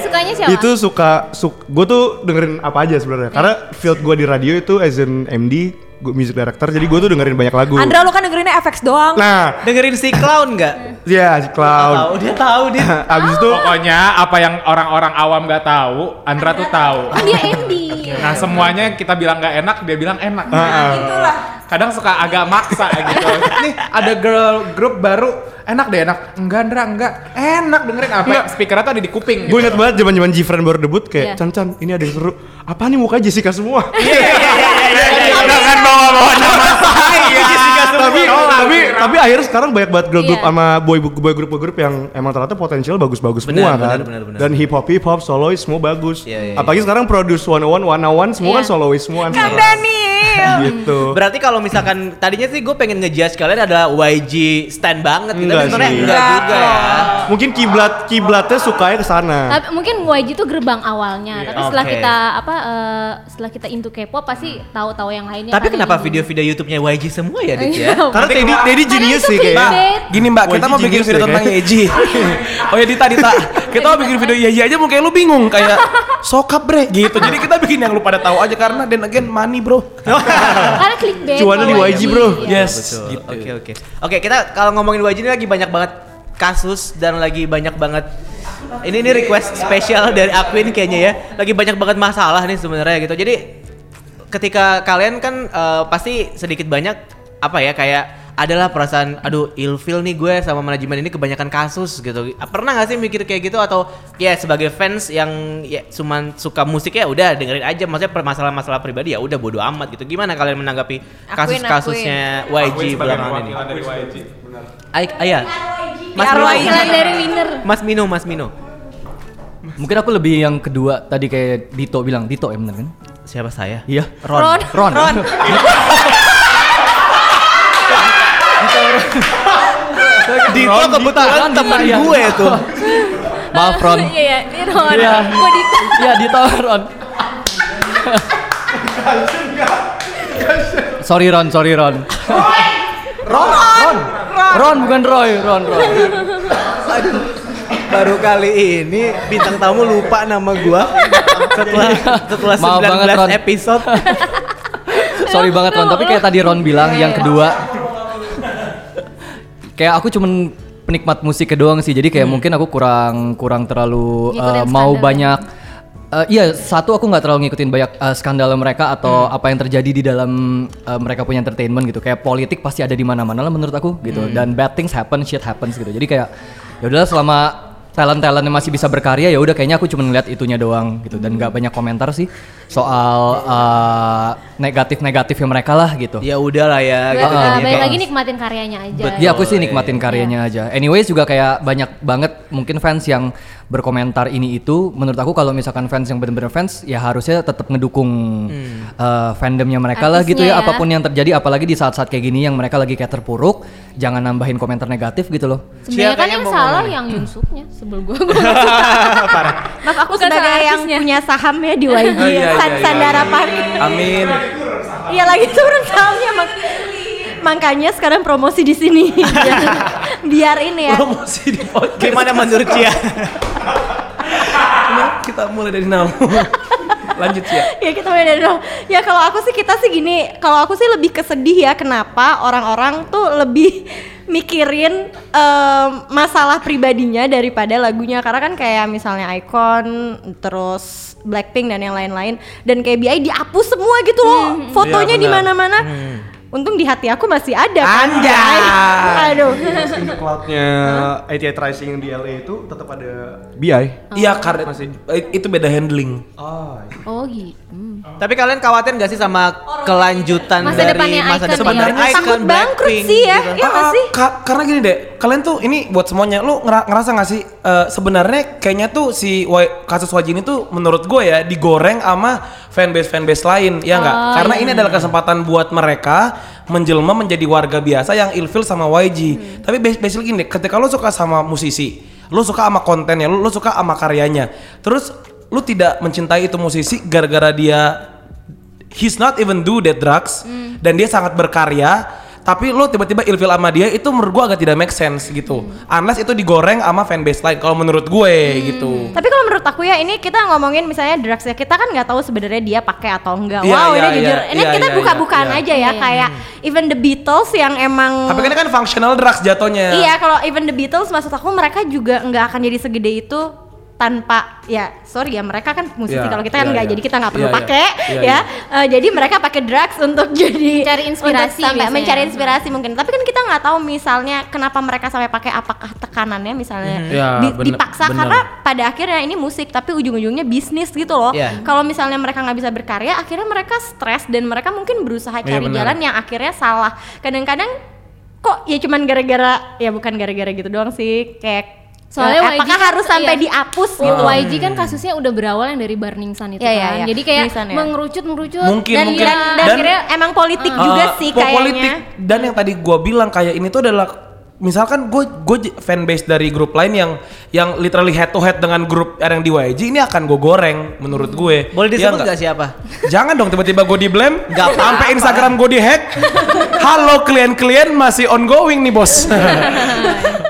itu suka suk, gue tuh dengerin apa aja sebenarnya. Karena field gue di radio itu as an MD, gue music director. Jadi gue tuh dengerin banyak lagu. Andra lu kan dengerinnya FX doang. Nah, Dengerin si Clown nggak? ya si Cloud. Tahu, dia tahu dia. Abis itu Pokoknya apa yang orang-orang awam nggak tahu, Andra tuh tahu. Kan dia MD. Nah semuanya yang kita bilang nggak enak, dia bilang enak. Ah, Kadang suka agak maksa gitu. Nih ada girl group baru, enak deh enak. Enggak Andra, enggak. Enak dengerin apa? Speakernya tuh ada di kuping. gue inget banget zaman zaman Gfriend baru debut kayak Iya. Chan Chan ini ada yang seru. Apa nih mukanya Jessica semua? Jangan bawa-bawa nama saya. tapi tapi tapi akhirnya sekarang banyak banget girl group Iya. sama boy boy group boy group yang emang ternyata potensial bagus-bagus semua kan. Dan hip hop hip hop solois semua bagus. Iya, iya, Apalagi sekarang produce 101 101 semua kan solois semua. Kang Daniel. gitu. Berarti kalau misalkan tadinya sih gue pengen ngejudge kalian adalah YG stand banget gitu. Enggak Tapi sebenarnya enggak Enggak. juga ya. Mungkin kiblat kiblatnya sukanya ke sana. Tapi mungkin YG itu gerbang awalnya, tapi setelah Oke. kita apa eh, setelah kita into K-pop pasti tahu-tahu yang lainnya. Tapi kenapa video-video YouTube-nya YG semua ya, Iya. ya? Karena Teddy Teddy genius sih kayaknya. Gini mbak, kita YG mau bikin video tentang. Yeji. oh ya Dita, Dita. Kita mau bikin video Yeji aja mungkin lu bingung kayak sokap bre gitu. Jadi kita bikin yang lu pada tahu aja karena then again money bro. Karena clickbait. Cuannya di kalau YG, bro. Iya. yes. Gitu. Oke oke. Oke kita kalau ngomongin YG ini lagi banyak banget kasus dan lagi banyak banget ini ini request spesial dari Aquin kayaknya ya. Lagi banyak banget masalah nih sebenarnya gitu. Jadi ketika kalian kan eh, pasti sedikit banyak apa ya kayak adalah perasaan aduh ilfil nih gue sama manajemen ini kebanyakan kasus gitu. Pernah gak sih mikir kayak gitu atau ya sebagai fans yang ya cuman suka musik ya udah dengerin aja maksudnya masalah-masalah pribadi ya udah bodo amat gitu. Gimana kalian menanggapi kasus-kasusnya YG belakangan ini? dari YG. Ay, ayah. Mas Mino. Dari winner. Mas Mino, Mas Mino. Mungkin aku lebih yang kedua tadi kayak Dito bilang, Dito ya bener kan? Siapa saya? Iya. Ron. Ron. Ron. Dito kebetulan teman Iya. gue tuh. Maaf Ron. Iya, iya, ini Ron. Iya. Gua Dito. Iya Dito Ron. sorry Ron, sorry Ron. Ron, Ron. Ron bukan Roy, Ron, Ron. Baru kali ini bintang tamu lupa nama gua setelah setelah Maaf 19 banget, episode. Sorry banget Ron, tapi kayak tadi Ron bilang yang kedua kayak aku cuman penikmat musik doang sih. Jadi kayak mungkin aku kurang kurang terlalu uh, mau standar. banyak Eh, iya, satu aku nggak terlalu ngikutin banyak eh, skandal mereka atau apa yang terjadi di dalam eh, mereka punya entertainment gitu. Kayak politik pasti ada di mana-mana lah menurut aku gitu. Dan bad things happen, shit happens gitu. Jadi kayak ya udahlah selama talent-talentnya masih bisa berkarya ya udah kayaknya aku cuma ngeliat itunya doang gitu dan nggak banyak komentar sih soal eh, negatif-negatifnya mereka lah gitu. Ya udahlah ya. Ba- gitu uh, balik kayak- lagi nikmatin karyanya aja. Betul. Ya aku sih nikmatin karyanya aja. Anyways juga kayak banyak banget mungkin fans yang berkomentar ini itu. Menurut aku kalau misalkan fans yang benar-benar fans ya harusnya tetap ngedukung uh, fandomnya mereka lah gitu Artisnya ya. ya. Apa pun yang terjadi, apalagi di saat-saat kayak gini yang mereka lagi kayak terpuruk, jangan nambahin komentar negatif gitu loh. Sebenarnya kan yang yang salah ngomong? yang Yunsuknya sebel gue. Gue nggak suka. Maaf aku Bukan sebagai yang artisnya. punya sahamnya di YG Oh, iya, San- iya, iya, Sandara iya. Park. Amin. Iya lagi turun sahamnya mak makanya sekarang promosi di sini biar, biar ini ya. Promosi di podcast. Gimana menurut Cia? Nah, kita mulai dari nol. Lanjut ya. ya kita mulai dari nol. Ya kalau aku sih kita sih gini, kalau aku sih lebih kesedih ya kenapa orang-orang tuh lebih mikirin em, masalah pribadinya daripada lagunya karena kan kayak misalnya Icon terus Blackpink dan yang lain-lain. Dan kayak BI dihapus semua gitu loh. Fotonya Iya, di mana-mana. Untung di hati aku masih ada kan. Anjay. Aduh. Cloudnya ATI Tracing di LA itu tetap ada BI. Iya karena eh, itu beda handling. Oh gitu. Hmm. Tapi kalian khawatir gak sih sama kelanjutan Masa dari depannya masa Icon depan ya? Icon Takut bangkrut Blackpink sih ya. gitu? Iya nggak Ah, sih? ka- karena gini deh, kalian tuh ini buat semuanya, lu ngera- ngerasa gak sih eh, sebenarnya kayaknya tuh si kasus Wajin itu menurut gue ya digoreng sama fanbase fanbase lain, ya nggak? Oh, karena iya. ini adalah kesempatan buat mereka menjelma menjadi warga biasa yang ilfil sama YG. Hmm. Tapi bas- basically gini, ketika lu suka sama musisi, lu suka sama kontennya, lu suka sama karyanya, terus lu tidak mencintai itu musisi gara-gara dia he's not even do that drugs Hmm. dan dia sangat berkarya tapi lo tiba-tiba ilfil sama dia itu menurut gua agak tidak make sense gitu Hmm. unless itu digoreng sama fanbase lain kalau menurut gue gitu Tapi kalau menurut aku ya ini kita ngomongin misalnya drugs ya kita kan nggak tahu sebenarnya dia pakai atau enggak. Iya, wow iya, ini jujur iya, ini iya, kita iya, buka-bukaan iya. aja ya kayak even the Beatles yang emang tapi kan ini kan functional drugs jatuhnya iya kalau even the Beatles maksud aku mereka juga nggak akan jadi segede itu tanpa ya sorry ya mereka kan musisi Iya, kalau kita kan iya, nggak iya. jadi kita nggak perlu Iya, iya. pakai Iya, ya Eh, jadi mereka pakai drugs untuk jadi Cari inspirasi untuk sampai mencari inspirasi mungkin tapi kan kita nggak tahu misalnya kenapa mereka sampai pakai apakah tekanannya misalnya Iya, di- bener- dipaksa bener. karena pada akhirnya ini musik tapi ujung-ujungnya bisnis gitu loh Iya. kalau misalnya mereka nggak bisa berkarya akhirnya mereka stres dan mereka mungkin berusaha Iya, cari benar. jalan yang akhirnya salah kadang-kadang kok ya cuman gara-gara ya bukan gara-gara gitu doang sih kayak Soalnya YG apakah kan- harus sampai iya. dihapus Oh, gitu YG kan kasusnya udah berawal yang dari Burning Sun itu Iya, kan. iya, iya. Jadi kayak ya. mengerucut mengerucut Mungkin, dan, mungkin. dan, dan Dan- akhirnya emang politik Uh, juga sih po- kayaknya politik dan yang tadi gua bilang kayak ini tuh adalah misalkan gue gue fanbase dari grup lain yang yang literally head to head dengan grup yang di YG ini akan gue goreng menurut gue Boleh Ya disebut nggak? gak siapa? Jangan dong tiba-tiba gue di blame Nggak. Sampai Instagram gue di hack Halo klien-klien masih ongoing nih bos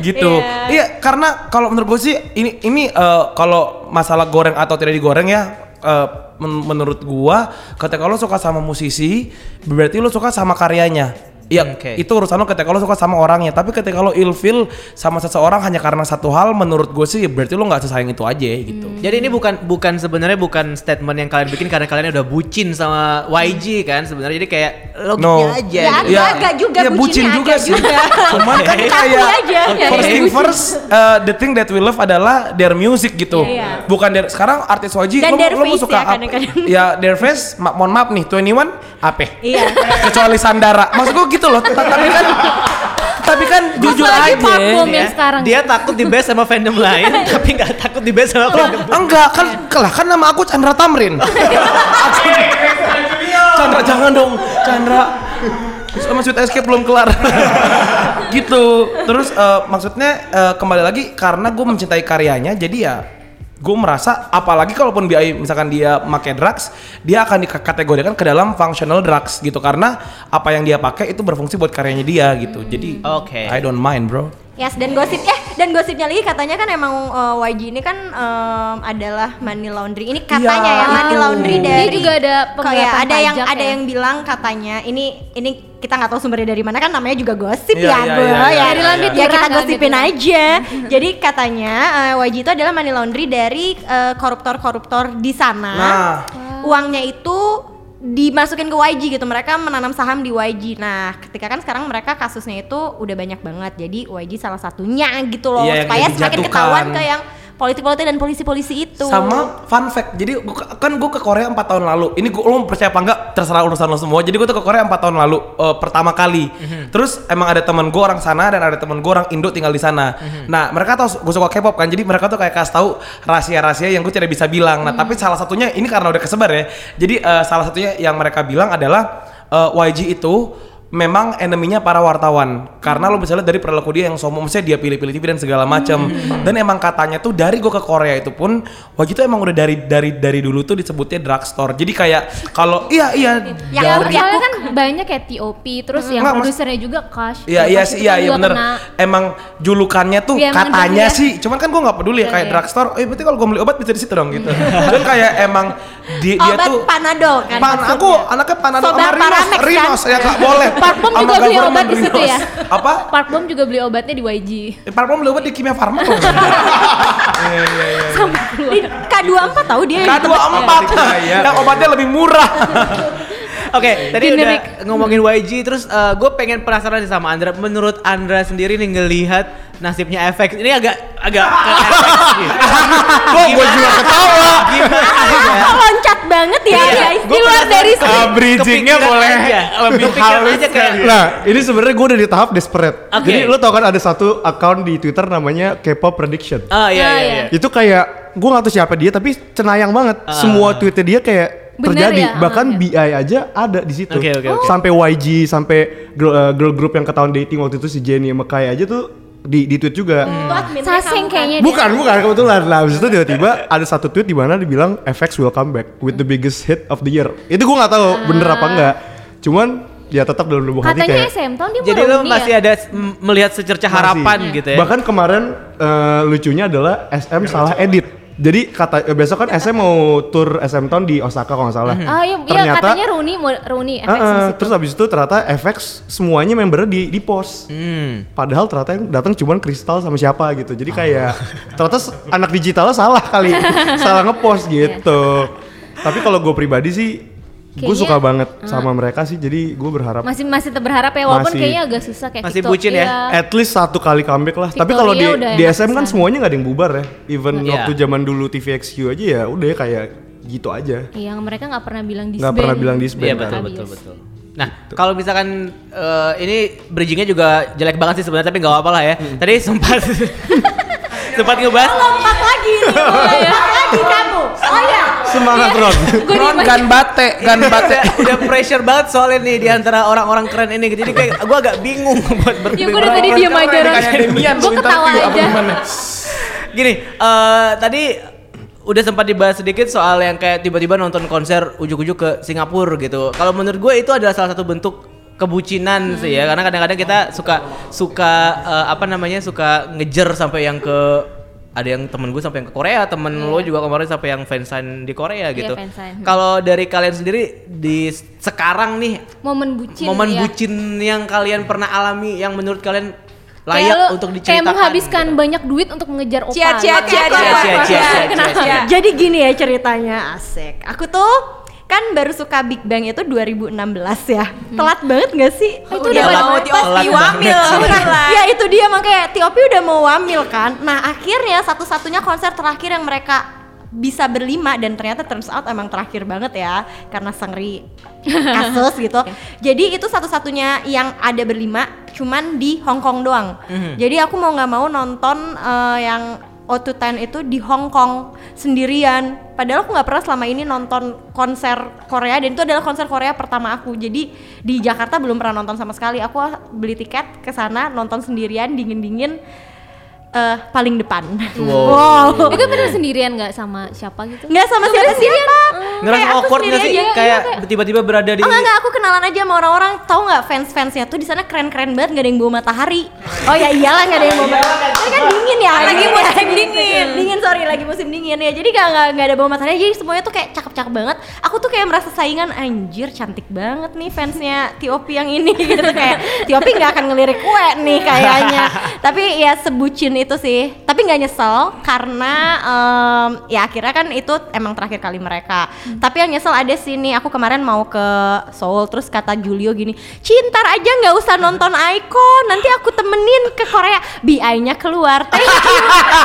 Gitu. Iya. Karena kalau menurut gue sih Ini ini eh, kalau masalah goreng atau tidak digoreng ya eh, men- Menurut gua Ketika lo suka sama musisi Berarti lo suka sama karyanya Iya, Oke. itu urusan lo ketika lo suka sama orangnya. Tapi ketika lo ilfil sama seseorang hanya karena satu hal, menurut gue sih berarti lo nggak sesayang itu aja gitu. Jadi ini bukan bukan sebenarnya bukan statement yang kalian bikin karena kalian udah bucin sama YG kan sebenarnya jadi kayak logiknya No. aja. Ya, gitu. agak- agak juga, ya, bucin juga agak sih. juga. Cuman kan kayak aja. Ya, first ya, thing bucin. first, uh, the thing that we love adalah their music gitu. Iya. Bukan their sekarang artis YG Dan lo, their lo suka ya, apa? kadang-kadang. Ya their face, ma mohon maaf nih, 21 apa? Iya. Kecuali Sandara. Maksud gue gitu loh. Ta- Tapi kan tapi kan jujur lagi aja. Ya, sekarang. Dia takut di base sama fandom lain tapi nggak takut di base sama fandom. enggak kan lah kan nama aku Chandra Tamrin. Chandra jangan dong, Chandra. Sama Sweet Escape belum kelar. gitu. Terus eh, maksudnya eh, kembali lagi karena gue mencintai karyanya, jadi ya gue merasa apalagi kalaupun BI misalkan dia pakai drugs, dia akan dikategorikan ke dalam functional drugs gitu karena apa yang dia pakai itu berfungsi buat karyanya dia gitu. Jadi Oke. I don't mind, bro. Yes dan gosip eh dan gosipnya lagi katanya kan emang uh, YG ini kan um, adalah money laundry. Ini katanya Iya, ya money laundry Dia dari juga ada kayak ada yang pajak ada ya? yang bilang katanya ini ini kita nggak tahu sumbernya dari mana kan namanya juga gosip Iya, ya, iya, Bo, iya, iya, ya. Dari lambit ya murah kita kan gosipin gitu. aja. Jadi katanya eh, YG itu adalah money laundry dari eh, koruptor-koruptor di sana. Nah. Uangnya itu dimasukin ke YG gitu. Mereka menanam saham di YG. Nah, ketika kan sekarang mereka kasusnya itu udah banyak banget. Jadi YG salah satunya gitu loh Iya, yang supaya semakin ketahuan ke yang politik-politik dan polisi-polisi itu. Sama fun fact, jadi gua, kan gue ke Korea 4 tahun lalu. Ini gue lo percaya apa enggak terserah urusan lo semua. Jadi gue tuh ke Korea 4 tahun lalu eh, pertama kali. Terus emang ada teman gue orang sana dan ada teman gue orang Indo tinggal di sana. Nah mereka tahu gue suka K-pop kan, jadi mereka tuh kayak kasih tahu rahasia-rahasia yang gue tidak bisa bilang. Nah tapi salah satunya ini karena udah kesebar ya. Jadi eh, salah satunya yang mereka bilang adalah eh, YG itu memang eneminya para wartawan karena lo bisa lihat dari perilaku dia yang sombong maksudnya dia pilih-pilih TV dan segala macam dan emang katanya tuh dari gue ke Korea itu pun wajib itu emang udah dari dari dari dulu tuh disebutnya drugstore jadi kayak kalau iya iya Ya, Ya, dari soalnya kan banyak kayak TOP, terus yang Enggak, Mas. produsernya juga Cash. Iya Ya, iya sih iya kan iya bener kena. emang julukannya tuh Iya, emang katanya sih cuman kan gue nggak peduli Iya, kayak iya. drugstore eh berarti kalau gue beli obat bisa di situ dong gitu dan kayak emang di, dia Obat tuh Panadol kan Pan, aku anaknya Panadol sama Rinos, kan? Rinos ya nggak boleh. Parfum Sama juga beli obat di situ ya? Apa? Park Bom juga beli obatnya di YG. Eh, Parfum beli obat di Kimia Farma kok. Di K24 tahu dia. yang K24 yang obatnya lebih murah. Oke, tadi Generik. udah ngomongin YG terus gue pengen penasaran sih sama Andra. Menurut Andra sendiri nih ngelihat nasibnya FX ini agak agak ke FX. Kok gue juga ketawa. Gimana ya? Kok loncat banget ya Iya, guys. Di luar dari Ah, bridgingnya boleh aja. lebih halus aja kayak Nah, ini sebenarnya gue udah di tahap desperate. Oke. Jadi lo tau kan ada satu account di Twitter namanya K-pop Prediction. Oh iya Ah, iya. iya. iya. Itu kayak gue gak tahu siapa dia tapi cenayang banget. Semua tweetnya dia kayak Bener terjadi. ya? Bahkan Ah, BI aja ada di situ. Oke, oke, oke. Sampai YG, sampai girl, uh, girl group yang ketahuan dating waktu itu si Jennie sama Kai aja tuh di, di tweet juga. Kamu kan? kayaknya dia. Bukan, bukan kebetulan. Nah, habis itu tiba-tiba ada satu tweet di mana dibilang FX will come back with the biggest hit of the year. Itu gue nggak tahu bener apa enggak. Cuman ya tetap dalam lubuk hati Katanya kayak SM tahun dia Jadi lo masih ya? ada melihat secerca masih. harapan gitu ya. Bahkan kemarin eh, lucunya adalah SM salah edit. Jadi kata eh, besok kan SM mau tour SM Town di Osaka kalau nggak salah. Ah iya, iya Ternyata katanya Rooney mau Rooney FX Eh, di eh, situ. terus habis itu ternyata FX semuanya membernya di di post. Hmm. Padahal ternyata yang datang cuma Kristal sama siapa gitu. Jadi kayak ternyata anak digitalnya salah kali, salah ngepost gitu. Tapi kalau gue pribadi sih, gue suka banget sama mereka sih. Jadi gue berharap masih masih tetap berharap ya walaupun Masih. kayaknya agak susah kayak Masih Victor- bucin ya? iya. at least satu kali comeback lah. Tapi kalau di Victoria di SM kan semuanya nggak ada yang bubar ya. Even Iya. waktu zaman dulu TVXQ aja ya udah kayak gitu aja. Iya, mereka nggak pernah bilang disband. Nggak pernah bilang disband. Iya kan. betul Obvious. betul betul. Nah, kalau misalkan eh, ini bridgingnya juga jelek banget sih sebenarnya tapi nggak apa-apa lah ya. Tadi sempat sempat ngebahas Lompat lagi nih. Lompat lagi kamu. Oh ya. Semangat Ron. Gue Ron gan bate, gan bate. udah, pressure banget soalnya nih di antara orang-orang keren ini jadi kayak gue agak bingung buat ber Ya gue udah tadi diem aja Ron. Gue ketawa aja. Gini, eh tadi udah sempat dibahas sedikit soal yang kayak tiba-tiba nonton konser ujuk-ujuk ke Singapura gitu. Kalau menurut gue itu adalah salah satu bentuk kebucinan sih ya karena kadang-kadang kita suka suka eh, apa namanya suka ngejer sampai yang ke ada yang temen gue sampai yang ke Korea temen lo juga kemarin sampai yang fansign di Korea gitu. fansign. Kalau dari kalian sendiri di sekarang nih Momen bucin. momen ya. bucin yang kalian pernah alami yang menurut kalian Kayak layak lo- untuk Kayak diceritakan menghabiskan gitu. banyak duit untuk mengejar opa. Cia, cia, cia, cia, cia, cia, cia, Kenapa? cia. Jadi gini ya ceritanya asik. Aku tuh kan baru suka Big Bang itu 2016 ya. Telat banget gak sih? Oh, itu Udah mau Tiopi banget wamil. ya itu dia makanya Tiopi udah mau wamil kan. Nah akhirnya satu-satunya konser terakhir yang mereka bisa berlima dan ternyata turns out emang terakhir banget ya karena sengri kasus gitu. Jadi itu satu-satunya yang ada berlima cuman di Hong Kong doang. Jadi aku mau nggak mau nonton eh, yang O210 itu di Hong Kong sendirian. Padahal aku nggak pernah selama ini nonton konser Korea dan itu adalah konser Korea pertama aku. Jadi di Jakarta belum pernah nonton sama sekali. Aku beli tiket ke sana nonton sendirian dingin-dingin eh, paling depan. Wow. Itu bener sendirian nggak sama siapa gitu? Nggak sama siapa siapa. Ngerasa Kayak aku awkward gak sendiri sih? aja. Kayak tiba-tiba berada di Oh enggak, enggak, aku kenalan aja sama orang-orang Tahu nggak fans-fansnya tuh di sana keren-keren banget Gak ada yang bawa matahari Oh ya iyalah gak ada yang bawa matahari Ini kan dingin ya Lagi musim dingin. Dingin sorry, lagi musim dingin ya Jadi gak, gak, gak ada bawa matahari Jadi semuanya tuh kayak cakep-cakep banget Aku tuh kayak merasa saingan Anjir cantik banget nih fansnya T.O.P yang ini gitu Kayak T.O.P gak akan ngelirik kue nih kayaknya Tapi ya sebucin itu sih Tapi gak nyesel Karena em, ya akhirnya kan itu emang terakhir kali mereka Tapi yang nyesel ada sih nih Aku kemarin mau ke Seoul Terus kata Julio gini Cintar aja nggak usah nonton Icon Nanti aku temenin ke Korea BI-nya keluar Thank you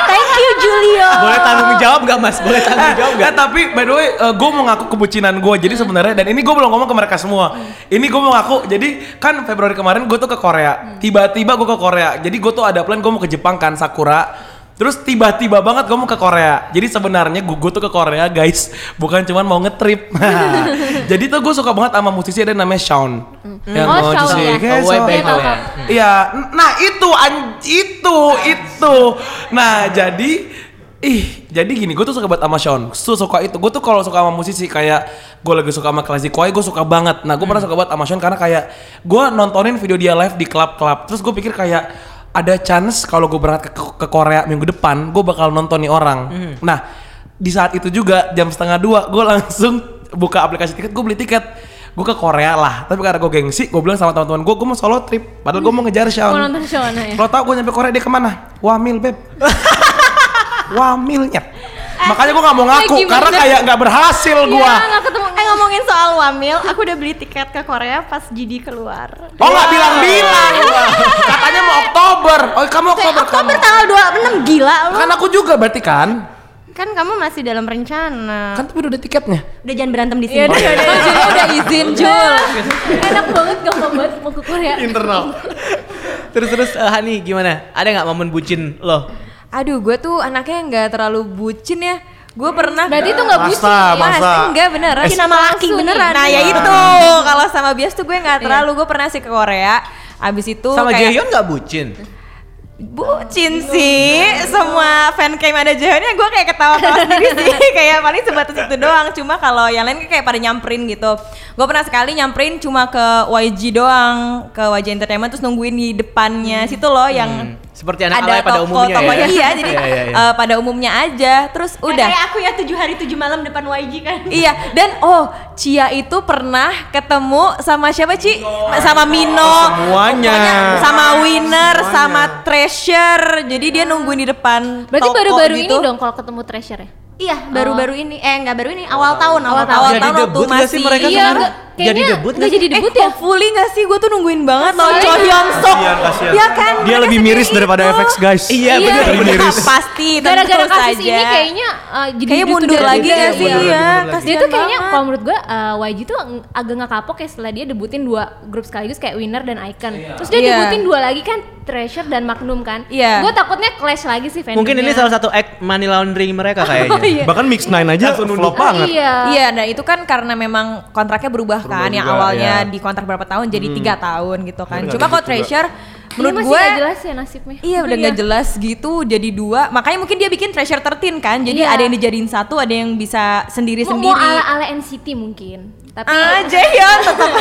Thank you Julio Boleh tanggung jawab gak mas? Boleh tanggung jawab Eh, gak? tapi by the way, gue mau ngaku kebucinan gue. Jadi sebenarnya dan ini gue belum ngomong ke mereka semua. Ini gue mau ngaku. Jadi kan Februari kemarin gue tuh ke Korea. Tiba-tiba gue ke Korea. Jadi gue tuh ada plan gue mau ke Jepang kan Sakura. Terus tiba-tiba banget gue mau ke Korea. Jadi sebenarnya gue, tuh ke Korea guys, bukan cuman mau ngetrip. Jadi tuh gue suka banget sama musisi ada namanya Shawn. Yang Oh, mau Shawn, ya. Shawn. Iya, nah itu an- itu itu. Nah jadi ih jadi gini, gue tuh suka banget sama Sean. Su suka itu. Gue tuh kalau suka sama musisi kayak gue lagi suka sama Classic Koi, gue suka banget. Nah gue pernah suka banget sama Sean karena kayak gue nontonin video dia live di klub-klub. Terus gue pikir kayak ada chance kalau gue berangkat ke, ke Korea minggu depan, gue bakal nonton nih orang. Nah di saat itu juga jam setengah dua, gue langsung buka aplikasi tiket, gue beli tiket. Gue ke Korea lah, tapi karena gue gengsi, gue bilang sama teman-teman gue, gue mau solo trip. Padahal gue mau ngejar Sean. Mau nonton Shawn ya? Lo tau gue nyampe Korea dia ke mana? Wamil beb. Wamilnya. Makanya gue gak mau ngaku gimana? karena kayak nggak berhasil gue. Iya, nggak ketemu. Eh ngomongin soal Wamil, aku udah beli tiket ke Korea pas GD keluar. Oh nggak bilang-bilang. Katanya mau Oktober. Oh kamu Oktober, Oktober kamu. tanggal 26 gila lu. Kan aku juga berarti kan? Kan kamu masih dalam rencana. Kan tapi udah ada tiketnya. Udah jangan berantem di Iya, sini. udah, udah, Oh, Julio udah izin Jul. Enak banget, gampang banget mau ke Korea. Internal. Terus terus eh, Hani gimana? Ada nggak momen bucin lo? Aduh, gue tuh anaknya nggak terlalu bucin ya. Gue pernah Berarti itu nggak bucin. Masa, ya? masa. Mas, enggak beneran. Cinta sama laki beneran. Nah ya Iya. itu kalau sama bias tuh gue nggak terlalu. Gue pernah sih ke Korea. Abis itu Sama kayak Jaehyun nggak bucin? bucin sih. Semua fan cam ada Jaehyunnya gue kayak ketawa-tawa sendiri sih. kayak paling sebatas itu doang. Cuma kalau yang lain kayak pada nyamperin gitu. Gue pernah sekali nyamperin cuma ke YG doang, ke YG Entertainment terus nungguin di depannya situ loh yang Seperti anak alay pada toko- umumnya tokonya, ya? Iya, jadi Iya, iya, iya. eh, pada umumnya aja. Terus Nah, udah. Kayak aku ya tujuh hari tujuh malam depan YG kan. Iya, dan oh, Cia itu pernah ketemu sama siapa, Ci? Sama Mino. semuanya. Pokoknya Sama Winner, sama Treasure. Jadi dia nungguin di depan Berarti toko baru-baru gitu. ini dong kalau ketemu Treasure ya? Iya, baru-baru ini. Eh, enggak baru ini, awal tahun, awal, tahun. Awal Jadi tahun waktu nggak sih masih mereka Iya, nggak- Jadi kayaknya debut nggak nggak jadi debut eh, ya? hopefully gak sih? Gue tuh nungguin banget loh Cho Hyun Suk. Kasian, kasian. Ya kan? Dia lebih miris segede daripada itu. FX guys. Iya, Iya, bener iya. bener. miris. Pasti, Gara-gara kasus saja. ini kayaknya uh, jadi Kayaknya mundur lagi gak ya. sih? Iya, lagi. Dia tuh kayaknya kalau menurut gue uh, YG tuh agak nggak kapok ya setelah dia debutin dua grup sekaligus kayak Winner dan Icon. Terus dia Iya. debutin dua lagi kan Treasure dan Magnum kan. Iya. Gue takutnya clash lagi sih fandomnya. Mungkin ini salah satu act money laundering mereka kayaknya. Iya. Bahkan Mix Nine aja flop banget. Iya. Iya, nah itu kan karena memang kontraknya berubah kan, yang juga, awalnya iya. di kontrak berapa tahun jadi tiga tahun gitu kan. Bener, Cuma gitu kok juga. Treasure, Menurut menurut masih gue nggak jelas ya nasibnya. Iya udah nggak jelas gitu jadi dua makanya mungkin dia bikin treasure 13 kan jadi Iya. ada yang dijadiin satu ada yang bisa sendiri Mau, sendiri mau ala ala NCT mungkin. Tapi ah Jaehyun tetap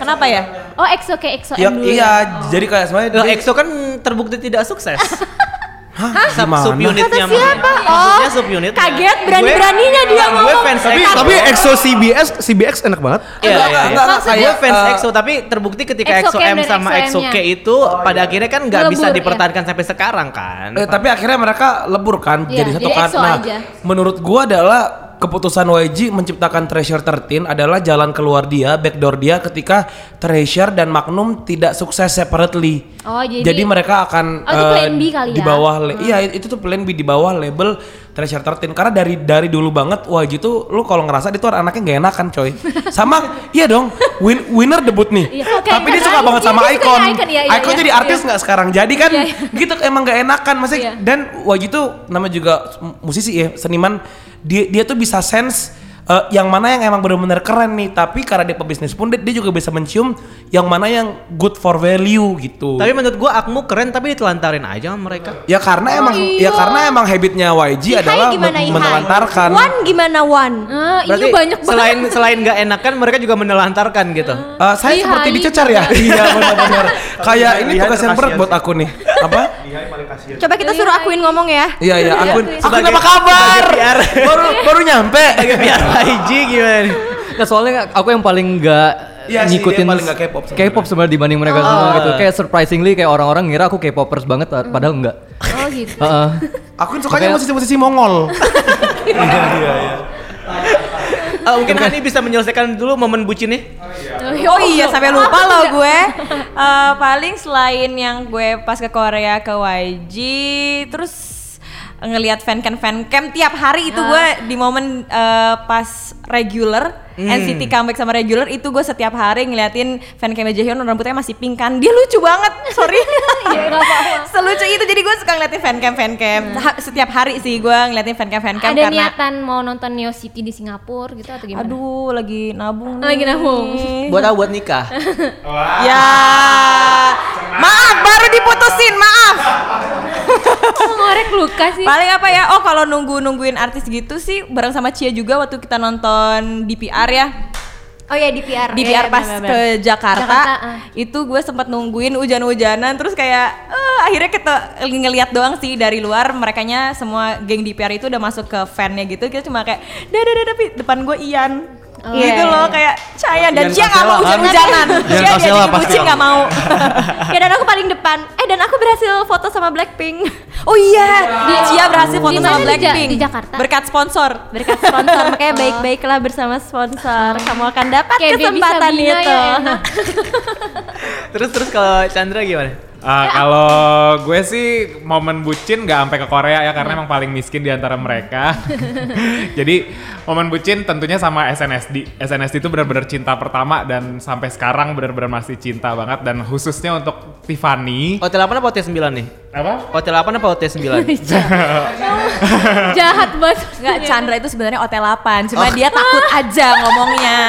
kenapa ya oh EXO kayak EXO Ya, M dulu. iya, jadi kayak dia- EXO kan terbukti tidak sukses. Hah? Sub, Gimana? subunitnya Kata siapa? Maksudnya Oh, subunit. kaget, berani-beraninya dia Gue ngomong. fans Tapi EXO. tapi EXO CBS CBX enak banget. Iya, iya, enggak, iya. enggak, Gue kayak, fans eh, EXO tapi terbukti ketika EXO EXO Cam M dan sama EXO K itu pada akhirnya kan nggak bisa Melebur, dipertahankan sampai sekarang kan. Eh, tapi akhirnya mereka lebur kan Iya, jadi satu jadi kan. EXO Nah, aja. menurut gua adalah keputusan YG menciptakan Treasure 13 adalah jalan keluar dia, backdoor dia ketika Treasure dan Magnum tidak sukses separately. Oh, jadi- mereka akan Oh, itu eh, plan B kali di ya? bawah le- iya itu tuh plan B di bawah label Treasure 13 karena dari dari dulu banget YG tuh lu kalau ngerasa dia tuh anaknya gak enakan coy. Sama iya dong, win, winner debut nih. Iya, kayak Tapi dia suka banget sama suka Icon. Icon, iya, iya, Icon iya. jadi artis Iya. nggak sekarang. Jadi kan Iya, iya. gitu emang gak enakan maksudnya Iya. dan Wajib tuh nama juga musisi ya seniman dia dia tuh bisa sense eh, yang mana yang emang benar-benar keren nih tapi karena dia pebisnis pun dia, dia juga bisa mencium yang mana yang good for value gitu. Tapi menurut gua Akmu keren tapi ditelantarin aja sama mereka. ya karena emang iya. ya karena emang habitnya YG Ihai adalah gimana men- Ihai? menelantarkan. Wan gimana Wan? Ah, Berarti iya banyak banget. selain selain nggak enakan mereka juga menelantarkan gitu. Eh, saya Ihai seperti dicecar ya? iya benar-benar. Kayak ini tugas yang berat buat aku nih. Apa? Coba kita suruh akuin ngomong ya. iya iya akun akun Sebagai- apa kabar? baru baru nyampe. Biar IG gimana? nih? Nggak, soalnya aku yang paling nggak Iya sih, ngikutin dia paling nggak K-pop sebenarnya. K-pop sebenarnya dibanding mereka semua gitu. Kayak surprisingly kayak orang-orang ngira aku K-popers banget padahal enggak. Oh gitu. Heeh. akun sukanya musisi-musisi Mongol Eh, mungkin Hani bisa menyelesaikan dulu momen bucin nih. Oh iya sampai lupa loh gue. Eh, paling selain yang gue pas ke Korea ke YG terus ngelihat fancam fancam tiap hari itu gue di momen eh, pas regular NCT comeback sama regular itu gue setiap hari ngeliatin fancam Jaehyun rambutnya masih pink kan dia lucu banget sorry Iya, nggak apa-apa. selucu itu jadi gue suka ngeliatin fancam fancam Ha- setiap hari sih gue ngeliatin fancam fancam Ada karena niatan mau nonton Neo City di Singapura gitu atau gimana? aduh lagi nabung Lagi nih. nabung. Buat apa? Buat nikah. Ya, maaf baru diputusin, maaf. Ngorek luka sih. Paling apa ya? Oh kalau nunggu nungguin artis gitu sih, bareng sama Cia juga waktu kita nonton DPR ya. Oh ya di PR. DPR Iya, pas benar-benar. ke Jakarta, Jakarta, ah. itu gue sempat nungguin hujan-hujanan, terus kayak eh, akhirnya kita ngeliat doang sih dari luar, merekanya semua geng DPR itu udah masuk ke fannya gitu, kita cuma kayak, dah dah dah tapi depan gue Ian. Oh, gitu iya, loh iya. kayak Caya dan Cia nggak mau hujan-hujanan. Cia Kasela jadi bucin nggak mau. ya dan aku paling depan. Eh dan aku berhasil foto sama Blackpink. Oh iya, Cia berhasil foto Di sama? Di Blackpink di Jakarta? berkat sponsor. Berkat sponsor makanya baik-baiklah bersama sponsor. Kamu akan dapat Kayak kesempatan itu. ya, enak. Terus terus kalau Chandra gimana? Ah, kalau gue sih momen bucin nggak sampai ke Korea ya karena emang paling miskin di antara mereka. Jadi momen bucin tentunya sama SNSD. SNSD itu benar-benar cinta pertama dan sampai sekarang benar-benar masih cinta banget dan khususnya untuk Tiffany. Hotel 8 apa hotel 9 nih? Apa? Hotel 8 apa hotel 9? Jahat banget. Enggak, Chandra itu sebenarnya hotel 8, cuma dia takut aja ngomongnya.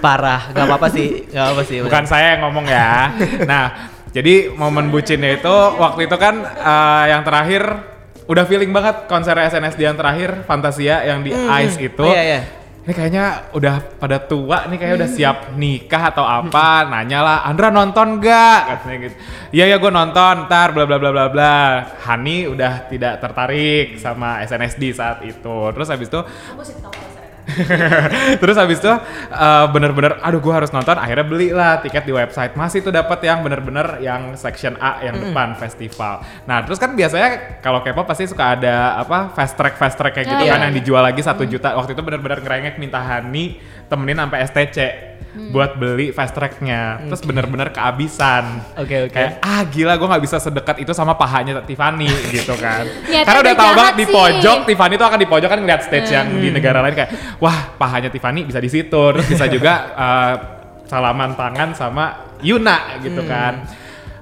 Parah, gak apa-apa sih, gak apa sih. Bukan saya yang ngomong ya. Nah, jadi momen bucinnya itu waktu itu kan eh, yang terakhir udah feeling banget konser SNSD yang terakhir Fantasia yang di Ice itu. Oh, iya, iya. Ini kayaknya udah pada tua nih kayak udah siap nikah atau apa. Nanya lah, Andra nonton gak? Katanya gitu. Iya ya gue nonton, ntar bla bla bla bla bla. Hani udah tidak tertarik sama SNSD saat itu. Terus habis itu Terus habis itu eh, bener-bener aduh gue harus nonton akhirnya belilah tiket di website masih tuh dapat yang bener-bener yang section A yang depan festival. Nah terus kan biasanya kalau K-pop pasti suka ada apa fast track fast track kayak gitu Oh, kan iya. yang dijual lagi satu juta. Waktu itu bener-bener ngerengek minta Hani temenin sampai STC buat beli fast tracknya. Terus bener-bener kehabisan. Oke, oke. Kayak ah gila gue nggak bisa sedekat itu sama pahanya Tiffany gitu kan. Niatnya Karena udah tahu banget di sih. pojok Tiffany tuh akan di pojok kan ngeliat stage yang di negara lain kayak wah pahanya Tiffany bisa di situ terus bisa juga eh, salaman tangan sama Yuna gitu kan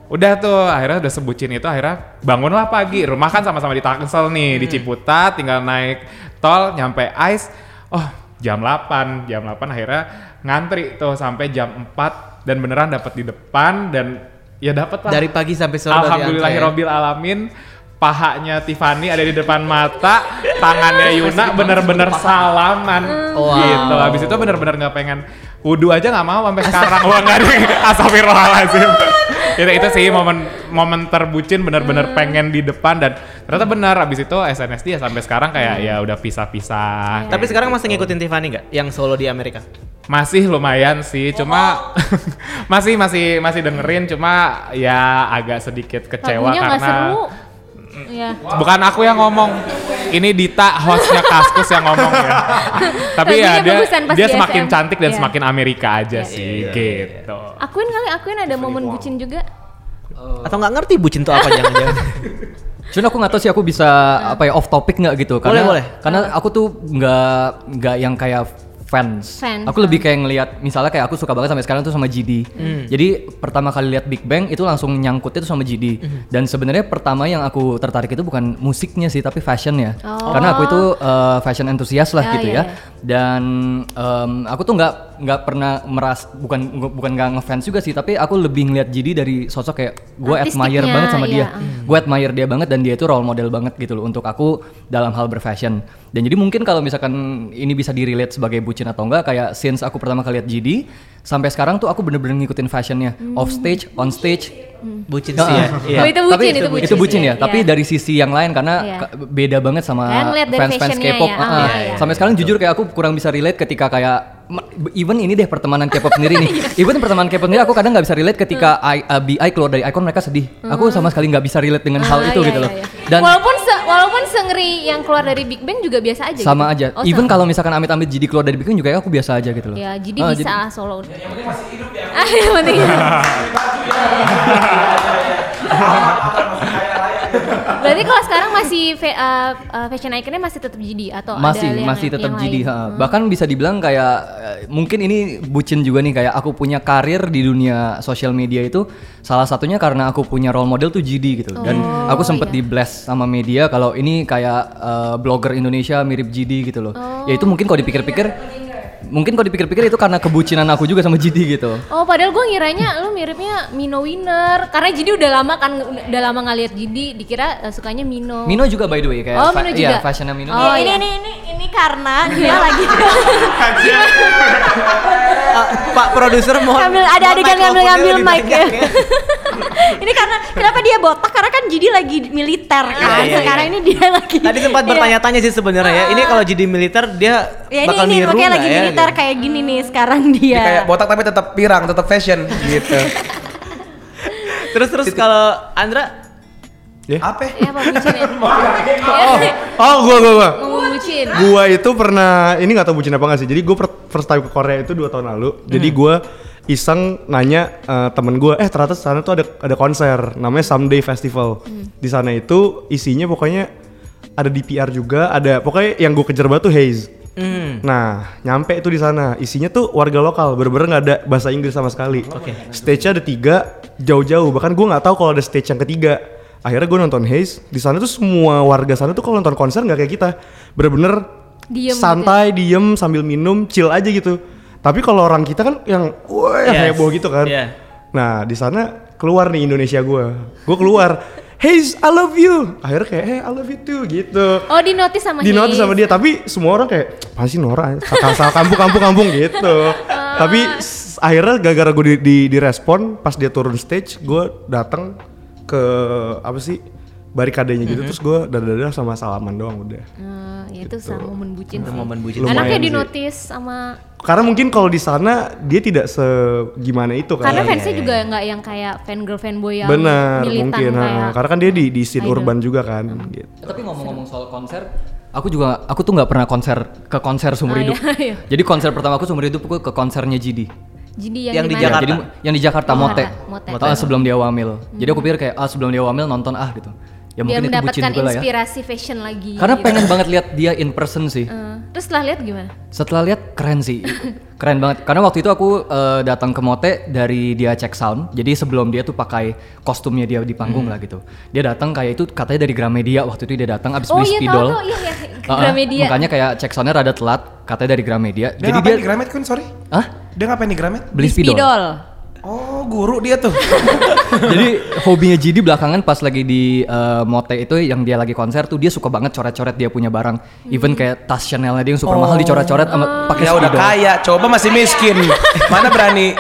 udah tuh akhirnya udah sebutin itu akhirnya bangunlah pagi rumah kan sama-sama di Tangsel nih di Ciputat tinggal naik tol nyampe Ice oh jam 8 jam 8 akhirnya ngantri tuh sampai jam 4 dan beneran dapat di depan dan ya dapat lah Dari pagi sampai sore ya? Pahanya Tiffany ada di depan mata, tangannya Yuna bener-bener salaman Wow. gitu. Habis itu bener-bener nggak pengen wudhu aja nggak mau sampai sekarang. Wah nggak ada. Astagfirullahaladzim. itu itu sih momen momen terbucin bener-bener pengen di depan dan ternyata benar abis itu SNSD ya sampai sekarang kayak ya udah pisah-pisah. Tapi sekarang masih ngikutin Tiffany nggak? Yang solo di Amerika? Masih lumayan sih, cuma masih masih masih dengerin, cuma ya agak sedikit kecewa Lagunya karena seru. Iya. bukan aku yang ngomong, ini Dita hostnya Kaskus yang ngomong ya. Tapi ya dia dia di semakin SM. cantik dan Iya. semakin Amerika aja sih, gitu. Akuin kali, akuin ada momen bucin juga. Atau nggak ngerti bucin tuh apa jangan-jangan? Cuman aku nggak tahu sih aku bisa apa ya off topic nggak gitu karena boleh. karena aku tuh nggak nggak yang kayak fans. Fans, Aku lebih kayak ngelihat misalnya kayak aku suka banget sampai sekarang tuh sama GD. Jadi pertama kali lihat Big Bang itu langsung nyangkut itu sama GD. Dan sebenarnya pertama yang aku tertarik itu bukan musiknya sih tapi fashionnya. Oh. Karena aku itu uh, fashion enthusiast lah Ya, gitu ya, ya. ya. dan em, aku tuh nggak nggak pernah meras bukan bukan nggak ngefans juga sih tapi aku lebih ngeliat Jidi dari sosok kayak gue admire banget sama dia iya. gue admire dia banget dan dia itu role model banget gitu loh untuk aku dalam hal berfashion dan jadi mungkin kalau misalkan ini bisa di relate sebagai bucin atau enggak kayak since aku pertama kali lihat GD sampai sekarang tuh aku bener-bener ngikutin fashionnya off stage on stage Bucin Ah, sih ya. ah. Iya. Oh, itu Tapi bucin, itu bucin itu bucin sih, ya, tapi iya. dari sisi yang lain karena Iya. ka- beda banget sama fans-fans fashionnya K-pop. ya, ah, ah, ah. iya. Sampai sekarang jujur kayak aku kurang bisa relate ketika kayak even ini deh pertemanan K-pop sendiri nih. even pertemanan K-pop sendiri aku kadang nggak bisa relate ketika I, uh, BI keluar dari icon mereka sedih. Aku sama sekali nggak bisa relate dengan hal Ah, itu iya, gitu iya, loh. iya. Dan walaupun se walaupun sengeri yang keluar dari Big Bang juga biasa aja. sama gitu. aja. Oh, even kalau misalkan amit-amit jadi keluar dari Big Bang juga aku biasa aja gitu loh. ya jadi Ah, bisa ah, solo. yang penting masih hidup ya. Ah, yang penting. Berarti kalau sekarang masih uh, uh, fashion iconnya masih tetap GD atau masih ada yang, masih tetap yang GD lain? ha. Hmm. bahkan bisa dibilang kayak eh, mungkin ini bucin juga nih kayak aku punya karir di dunia sosial media itu salah satunya karena aku punya role model tuh GD gitu dan Oh, aku sempet iya. di blast sama media kalau ini kayak eh, blogger Indonesia mirip GD gitu loh ya itu mungkin kalau dipikir-pikir mungkin kalau dipikir-pikir itu karena kebucinan aku juga sama GD gitu Oh padahal gue ngiranya lu miripnya Mino Winner Karena Jidi udah lama kan Udah lama nggak lihat Jidi Dikira uh, sukanya Mino Mino juga by the way kayak Oh, fa- Mino iya, juga? fashionnya Mino Oh, ini, iya. ini ini ini karena dia lagi Ah, Pak produser mohon ngambil ada adegan ngambil ngambil mikrofonnya mic ya. ini karena kenapa dia botak karena kan jadi lagi militer kan. Iya, iya, Sekarang iya. ini dia lagi Tadi sempat Iya. bertanya-tanya sih sebenarnya ya. Ini kalau jadi militer dia Ya ini bakal ini niru makanya nggak lagi ya? militer gitu. kayak gini nih sekarang dia. Dia kayak botak tapi tetap pirang, tetap fashion gitu. Terus terus kalau Andra Apa? Ya apa bucin ya? Oh, gua gua gua. Ngomong bucin Gua itu pernah ini nggak tahu bucin apa nggak sih. Jadi gue first time ke Korea itu dua tahun lalu. Jadi gua iseng nanya eh, temen gue, eh ternyata di sana tuh ada ada konser namanya Someday Festival. Di sana itu isinya pokoknya ada DPR juga, ada pokoknya yang gue kejar banget tuh Haze. Nah, nyampe itu di sana, isinya tuh warga lokal, bener-bener nggak ada bahasa Inggris sama sekali. Stage-nya ada tiga, jauh-jauh. Bahkan gue nggak tahu kalau ada stage yang ketiga. Akhirnya gue nonton Haze, di sana tuh semua warga sana tuh kalau nonton konser nggak kayak kita, bener-bener Diem gitu santai, diem sambil minum, chill aja gitu. Tapi kalau orang kita kan yang, wah Yes. heboh gitu kan. Iya. Nah di sana keluar nih Indonesia gue, gue keluar, Haze, I love you. Akhirnya kayak, hey, I love you too gitu Oh di notice sama di notice sama dia tapi semua orang kayak apa sih Nora asal kampung kampung kampung gitu tapi s- akhirnya gara-gara gue di, di, direspon pas dia turun stage gue datang ke apa sih barikadenya gitu terus gue dada-dada sama salaman doang udah Eh, ya itu sama momen bucin Itu momen bucin. Lumayan Enaknya di notice sama karena mungkin kalau di sana dia tidak segimana itu kan karena fansnya juga nggak yang kayak fan girl fanboy yang benar militan mungkin kayak karena kan dia di di scene idol. urban juga kan gitu Tapi ngomong-ngomong soal konser, aku juga aku tuh nggak pernah konser ke konser seumur Ah, hidup. iya, iya. Jadi konser pertama aku seumur hidup aku ke konsernya GD. Jadi yang, Yang di? Jakarta. Jadi yang di Jakarta Oh, Mote. Mote. Ah, sebelum dia wamil. Jadi aku pikir kayak ah sebelum dia wamil nonton ah gitu. Ya biar mungkin itu bucin mendapatkan ya. inspirasi fashion lagi Karena gitu. pengen banget lihat dia in person sih. Eh, terus setelah lihat gimana Setelah lihat keren sih. keren banget. Karena waktu itu aku eh, datang ke Mote dari dia cek sound. Jadi sebelum dia tuh pakai kostumnya dia di panggung lah gitu. Dia datang kayak itu katanya dari Gramedia waktu itu dia datang abis oh beli iya tahu spidol. tahu iya iya ah, Gramedia Makanya kayak cek soundnya rada telat, katanya dari Gramedia. Dia Jadi dia di Gramet kun, sorry? Hah? Dia ngapain di Gramet? Beli spidol. Oh, guru dia tuh. Jadi hobinya Jidi belakangan pas lagi di eh, Mote itu yang dia lagi konser tuh dia suka banget coret-coret dia punya barang. Even kayak tas Chanelnya dia yang super mahal dicoret-coret sama pakai ya udah kaya, coba masih miskin. Mana berani?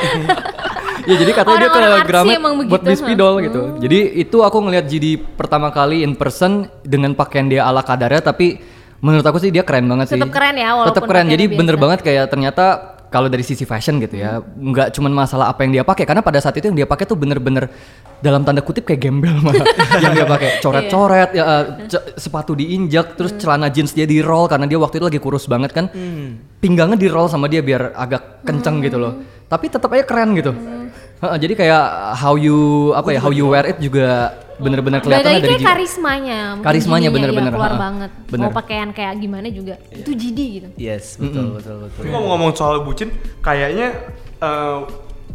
Ya jadi katanya dia ke Gramet emang buat begitu, beli spidol gitu. Jadi itu aku ngelihat Jidi pertama kali in person dengan pakaian dia ala kadarnya tapi menurut aku sih dia keren banget sih. Tetep keren ya, walaupun Tetep keren. Jadi pakaiannya bener biasa. banget kayak ternyata kalau dari sisi fashion gitu ya, nggak cuman masalah apa yang dia pakai karena pada saat itu yang dia pakai tuh bener-bener dalam tanda kutip kayak gembel malah yang dia pakai coret-coret ya eh, ce- sepatu diinjak terus celana jeans dia di roll karena dia waktu itu lagi kurus banget kan. Pinggangnya di roll sama dia biar agak kenceng gitu loh. Tapi tetap aja keren gitu. Heeh, jadi kayak how you apa ya how you wear it juga bener-bener kelihatan dari kayak karismanya mungkin Karismanya Jidinya bener-bener, ya, keluar ha-ha. banget Bener. mau pakaian kayak gimana juga itu Jidi gitu Yes, betul betul betul. Tapi ngomong-ngomong soal bucin, kayaknya eh,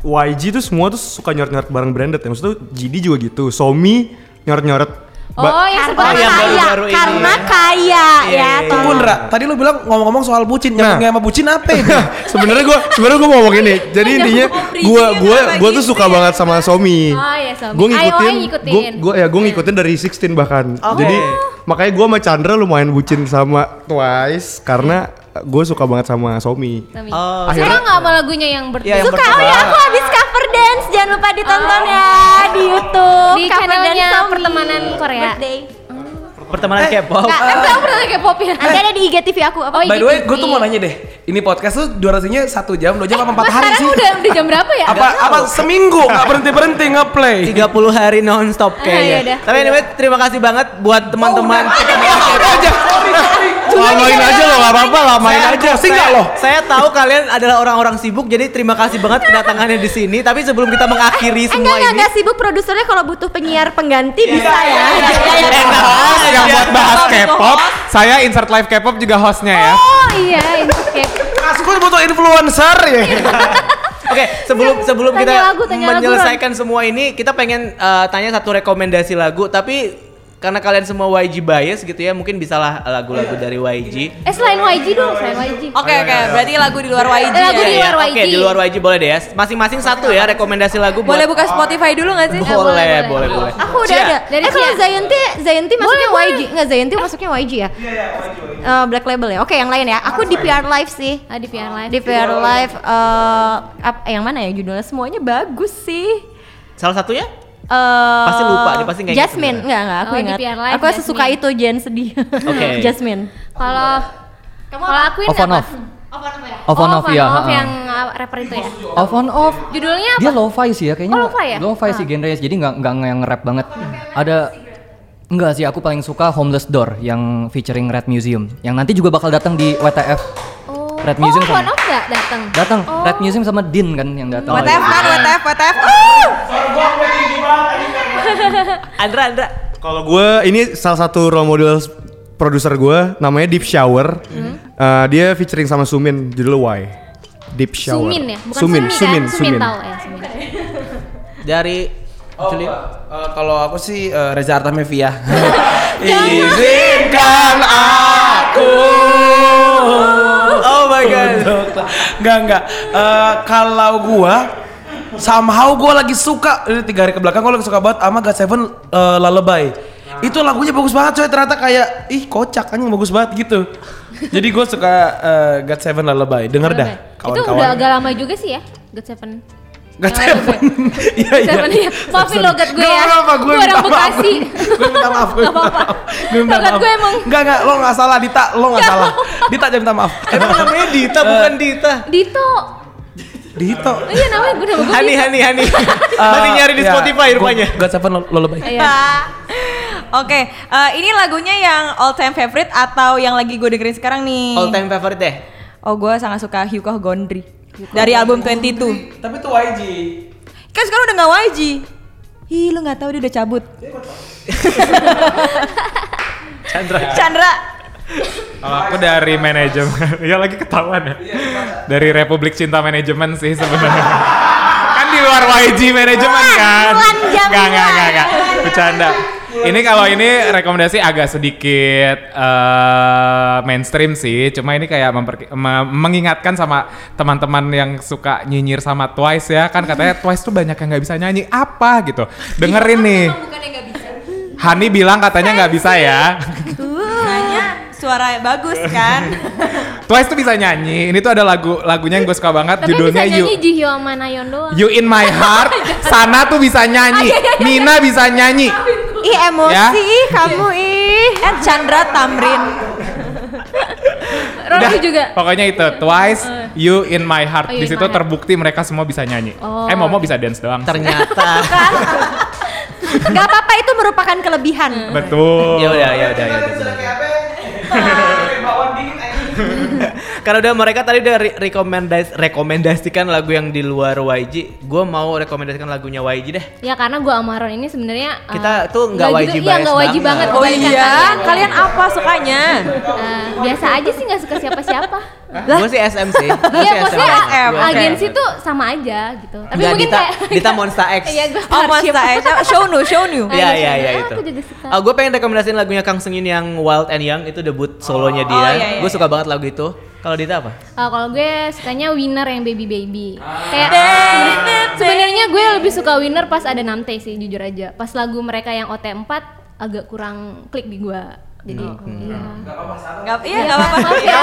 YG tuh semua tuh suka nyoret-nyoret barang branded ya. Maksudnya GD juga gitu, Somi nyoret-nyoret Oh, yang karena sempat yang kaya, baru-baru ini. karena kaya Iya, ya. iya, iya. Tunggu Ndra, tadi lu bilang ngomong-ngomong soal bucin, Nah. nyambungnya sama bucin apa ini? sebenarnya gue sebenarnya gue mau ngomong ini jadi intinya gue gue gue tuh suka banget sama Somi Oh, iya, Somi. gue Ayo, ngikutin ngikutin. gue gue ya gue ngikutin dari 16 bahkan jadi makanya gue sama Chandra lumayan bucin sama Twice karena gue suka banget sama Somi Somi. Oh, Suka nggak sama lagunya yang ber Iya, yang Suka, oh ya aku habis cover dance, jangan lupa ditonton ya di YouTube. Di cover channelnya Somi. Pertemanan Korea. Birthday. pertemanan K-pop. Nggak, Kan kamu pernah kayak pop ya? Nanti ada di IGTV aku apa? Oh, By the way, gue tuh mau nanya deh, ini podcast tuh durasinya satu jam, dua jam apa empat Mas hari sekarang sih? udah udah jam berapa ya? Apa apa seminggu nggak berhenti berhenti ngeplay? 30 hari non-stop Ah, iya kayaknya. dah. Tapi anyway, terima kasih banget buat teman-teman. Lamain aja lo nggak apa-apa lamain Saya aja closing nggak lo? Saya tahu kalian adalah orang-orang sibuk, jadi terima kasih banget kedatangannya di sini. Tapi sebelum kita mengakhiri Eh, semua enggak, enggak, ini, enggak sibuk produsernya kalau butuh penyiar pengganti bisa ya. yang aja. buat bahas K-pop, saya insert live K-pop juga hostnya ya. Oh iya, kayak Masuk gue butuh influencer ya. Oke, sebelum sebelum Tanya kita lagu, tanya lagu, menyelesaikan semua ini, kita pengen eh, tanya satu rekomendasi lagu, tapi karena kalian semua YG bias gitu ya, mungkin bisalah lagu-lagu dari YG. Eh selain YG dong, selain YG. Oke oke, berarti lagu di luar YG. Lagu ya? di luar Oke, YG. di luar YG boleh deh ya. Masing-masing satu ya rekomendasi lagu buat Boleh buka Spotify dulu nggak sih? boleh, boleh, boleh, boleh. boleh. Aku udah Cia, ada. Dari eh kalau. Zayanti, Zayanti masuknya Boleh, YG. Enggak, Zayanti masuknya YG ya? Eh, Black Label ya. Oke, yang lain ya. Aku di PR Live sih. Ah, di PR Live. Di PR Live eh yang mana ya judulnya? Semuanya bagus sih. Salah satunya? Eh, Pasti lupa, dia pasti nggak Jasmine, enggak enggak aku Oh, ingat. Aku sesuka Jasmine. itu Jen sedih. Oke. Jasmine. Kalau kalau aku ini Off on apa? off. Off on off ya. Off ha-ha. yang uh, rapper itu ya. Off on off. Judulnya apa? Dia lo-fi sih ya kayaknya. Oh, lo-fi ya? Lo-fi sih genrenya. Jadi nggak nggak yang rap banget. Ada Enggak sih, aku paling suka Homeless Door yang featuring Red Museum. Yang nanti juga bakal datang di WTF. Oh, Red Museum oh, sama- One Off nggak datang? Datang Oh. Red Museum sama Din kan yang datang. WTF kan, WTF, WTF. Andra, Andra. Kalau gue ini salah satu role model produser gue namanya Deep Shower. Hmm. Eh, dia featuring sama Sumin judulnya Why. Deep Shower. Sumin ya, bukan Sumin, Sumi Sumin, kan? Sumin Sumin. tahu ya, Sumin. Dari Oh, eh, kalau aku sih eh, Reza Artamevia. Izinkan aku. My god. Enggak enggak. Eh, kalau gua somehow gua lagi suka ini tiga hari ke belakang gua lagi suka banget sama God Seven eh, Lullaby. Itu lagunya bagus banget coy ternyata kayak ih kocak kan bagus banget gitu. Jadi gua suka eh, God Seven Lullaby. Denger dah Itu udah kawan-kawan. agak lama juga sih ya, God Seven. God Seven. Iya iya. Seven ya. Maafin logat gue ya. apa-apa, gue Gue orang minta maaf. Bekasi. Gue minta maaf, gue minta apa-apa. maaf. Gue minta maaf. gue emang. Enggak enggak, lo nggak salah Dita, lo nggak salah. Dita jangan minta maaf. Emang namanya Dita bukan Dita. Dito. Dito. Iya namanya gue nama gue Hani, Dito. Hani, Hani. Masih nyari di ya, Spotify gua- rupanya. God Seven Lullaby. Iya. Oke, eh, ini lagunya yang all time favorite atau yang lagi gue dengerin sekarang nih? All time favorite deh. Oh, gue sangat suka Hyukoh Gondry dari album 22. Tapi itu YG. Kan sekarang udah nggak YG. Ih, lu nggak tahu dia udah cabut. Chandra. Chandra. Kalau aku dari manajemen, ya lagi ketahuan ya. Dari Republik Cinta Manajemen sih sebenarnya. kan di luar YG manajemen kan. Enggak, enggak, enggak, enggak. Bercanda. Ini kalau ini rekomendasi agak sedikit eh, mainstream sih, cuma ini kayak memper- me- mengingatkan sama teman-teman yang suka nyinyir sama Twice ya, kan katanya Twice tuh banyak yang nggak bisa nyanyi apa gitu. Dengerin nih. Hani bilang katanya nggak bisa ya. Nanya suara bagus kan? Twice tuh bisa nyanyi. Ini tuh ada lagu lagunya yang gue suka banget Tapi bisa judulnya You sama Nayeon doang. You in My Heart. Sana tuh bisa nyanyi. Nina bisa nyanyi. Ih emosi Ya. ih kamu ih. Eh Chandra Tamrin. Roni juga. Pokoknya itu Twice You in My Heart. Oh, Di situ terbukti mereka semua bisa nyanyi. Oh. Eh Momo bisa dance doang. Ternyata. Gak apa-apa itu merupakan kelebihan. Betul. ya udah, ya udah, ya udah. Karena udah mereka tadi udah re- rekomendas rekomendasikan lagu yang di luar YG, gue mau rekomendasikan lagunya YG deh. Ya karena gua sama Ron ini sebenarnya eh, Kita tuh nggak YG Iya nggak bias YG banget. Oh iya, kalian. kalian apa sukanya? Eh, biasa aja sih nggak suka siapa-siapa. Gue sih SM sih. Gua Iya sih maksudnya SM, agensi tuh sama aja gitu. Tapi Nggak, mungkin Dita, kayak Dita Monster X. Iya gue Oh Monster X, show new, show new. Iya iya iya Ah, itu. aku juga suka. gue pengen rekomendasiin lagunya Kang Sengin yang Wild and Young itu debut solonya dia. Oh, iya, iya, gue suka banget lagu itu. Kalau Dita apa? Eh, kalau gue sukanya winner yang baby baby. Kayak sebenarnya gue lebih suka winner pas ada Namte sih jujur aja. Pas lagu mereka yang OT4 agak kurang klik di gue. Jadi iya. Nggak, iya nggak apa-apa. Maaf ya.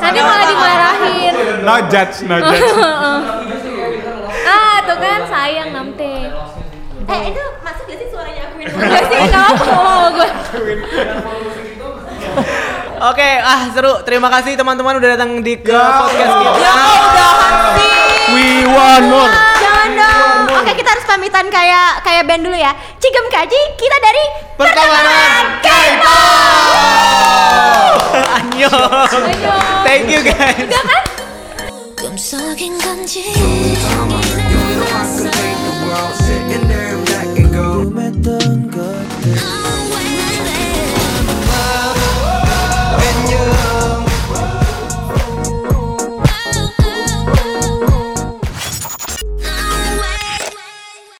Nanti malah dimarahin. No judge, no judge. ah, tuh kan sayang Namte. Eh itu masuk gak sih suaranya aku ini? Gak sih, gak apa mau gue. Oke, okay, ah seru. Terima kasih teman-teman udah datang di ke ya yeah, podcast kita. Ya nah. udah sih. We want more. Iya, jangan dong. Oke, okay, kita harus pamitan kayak kayak band dulu ya. Cigem Kaji, kita dari Pertemanan Kaipo. Anyo. Thank you guys. Udah kan?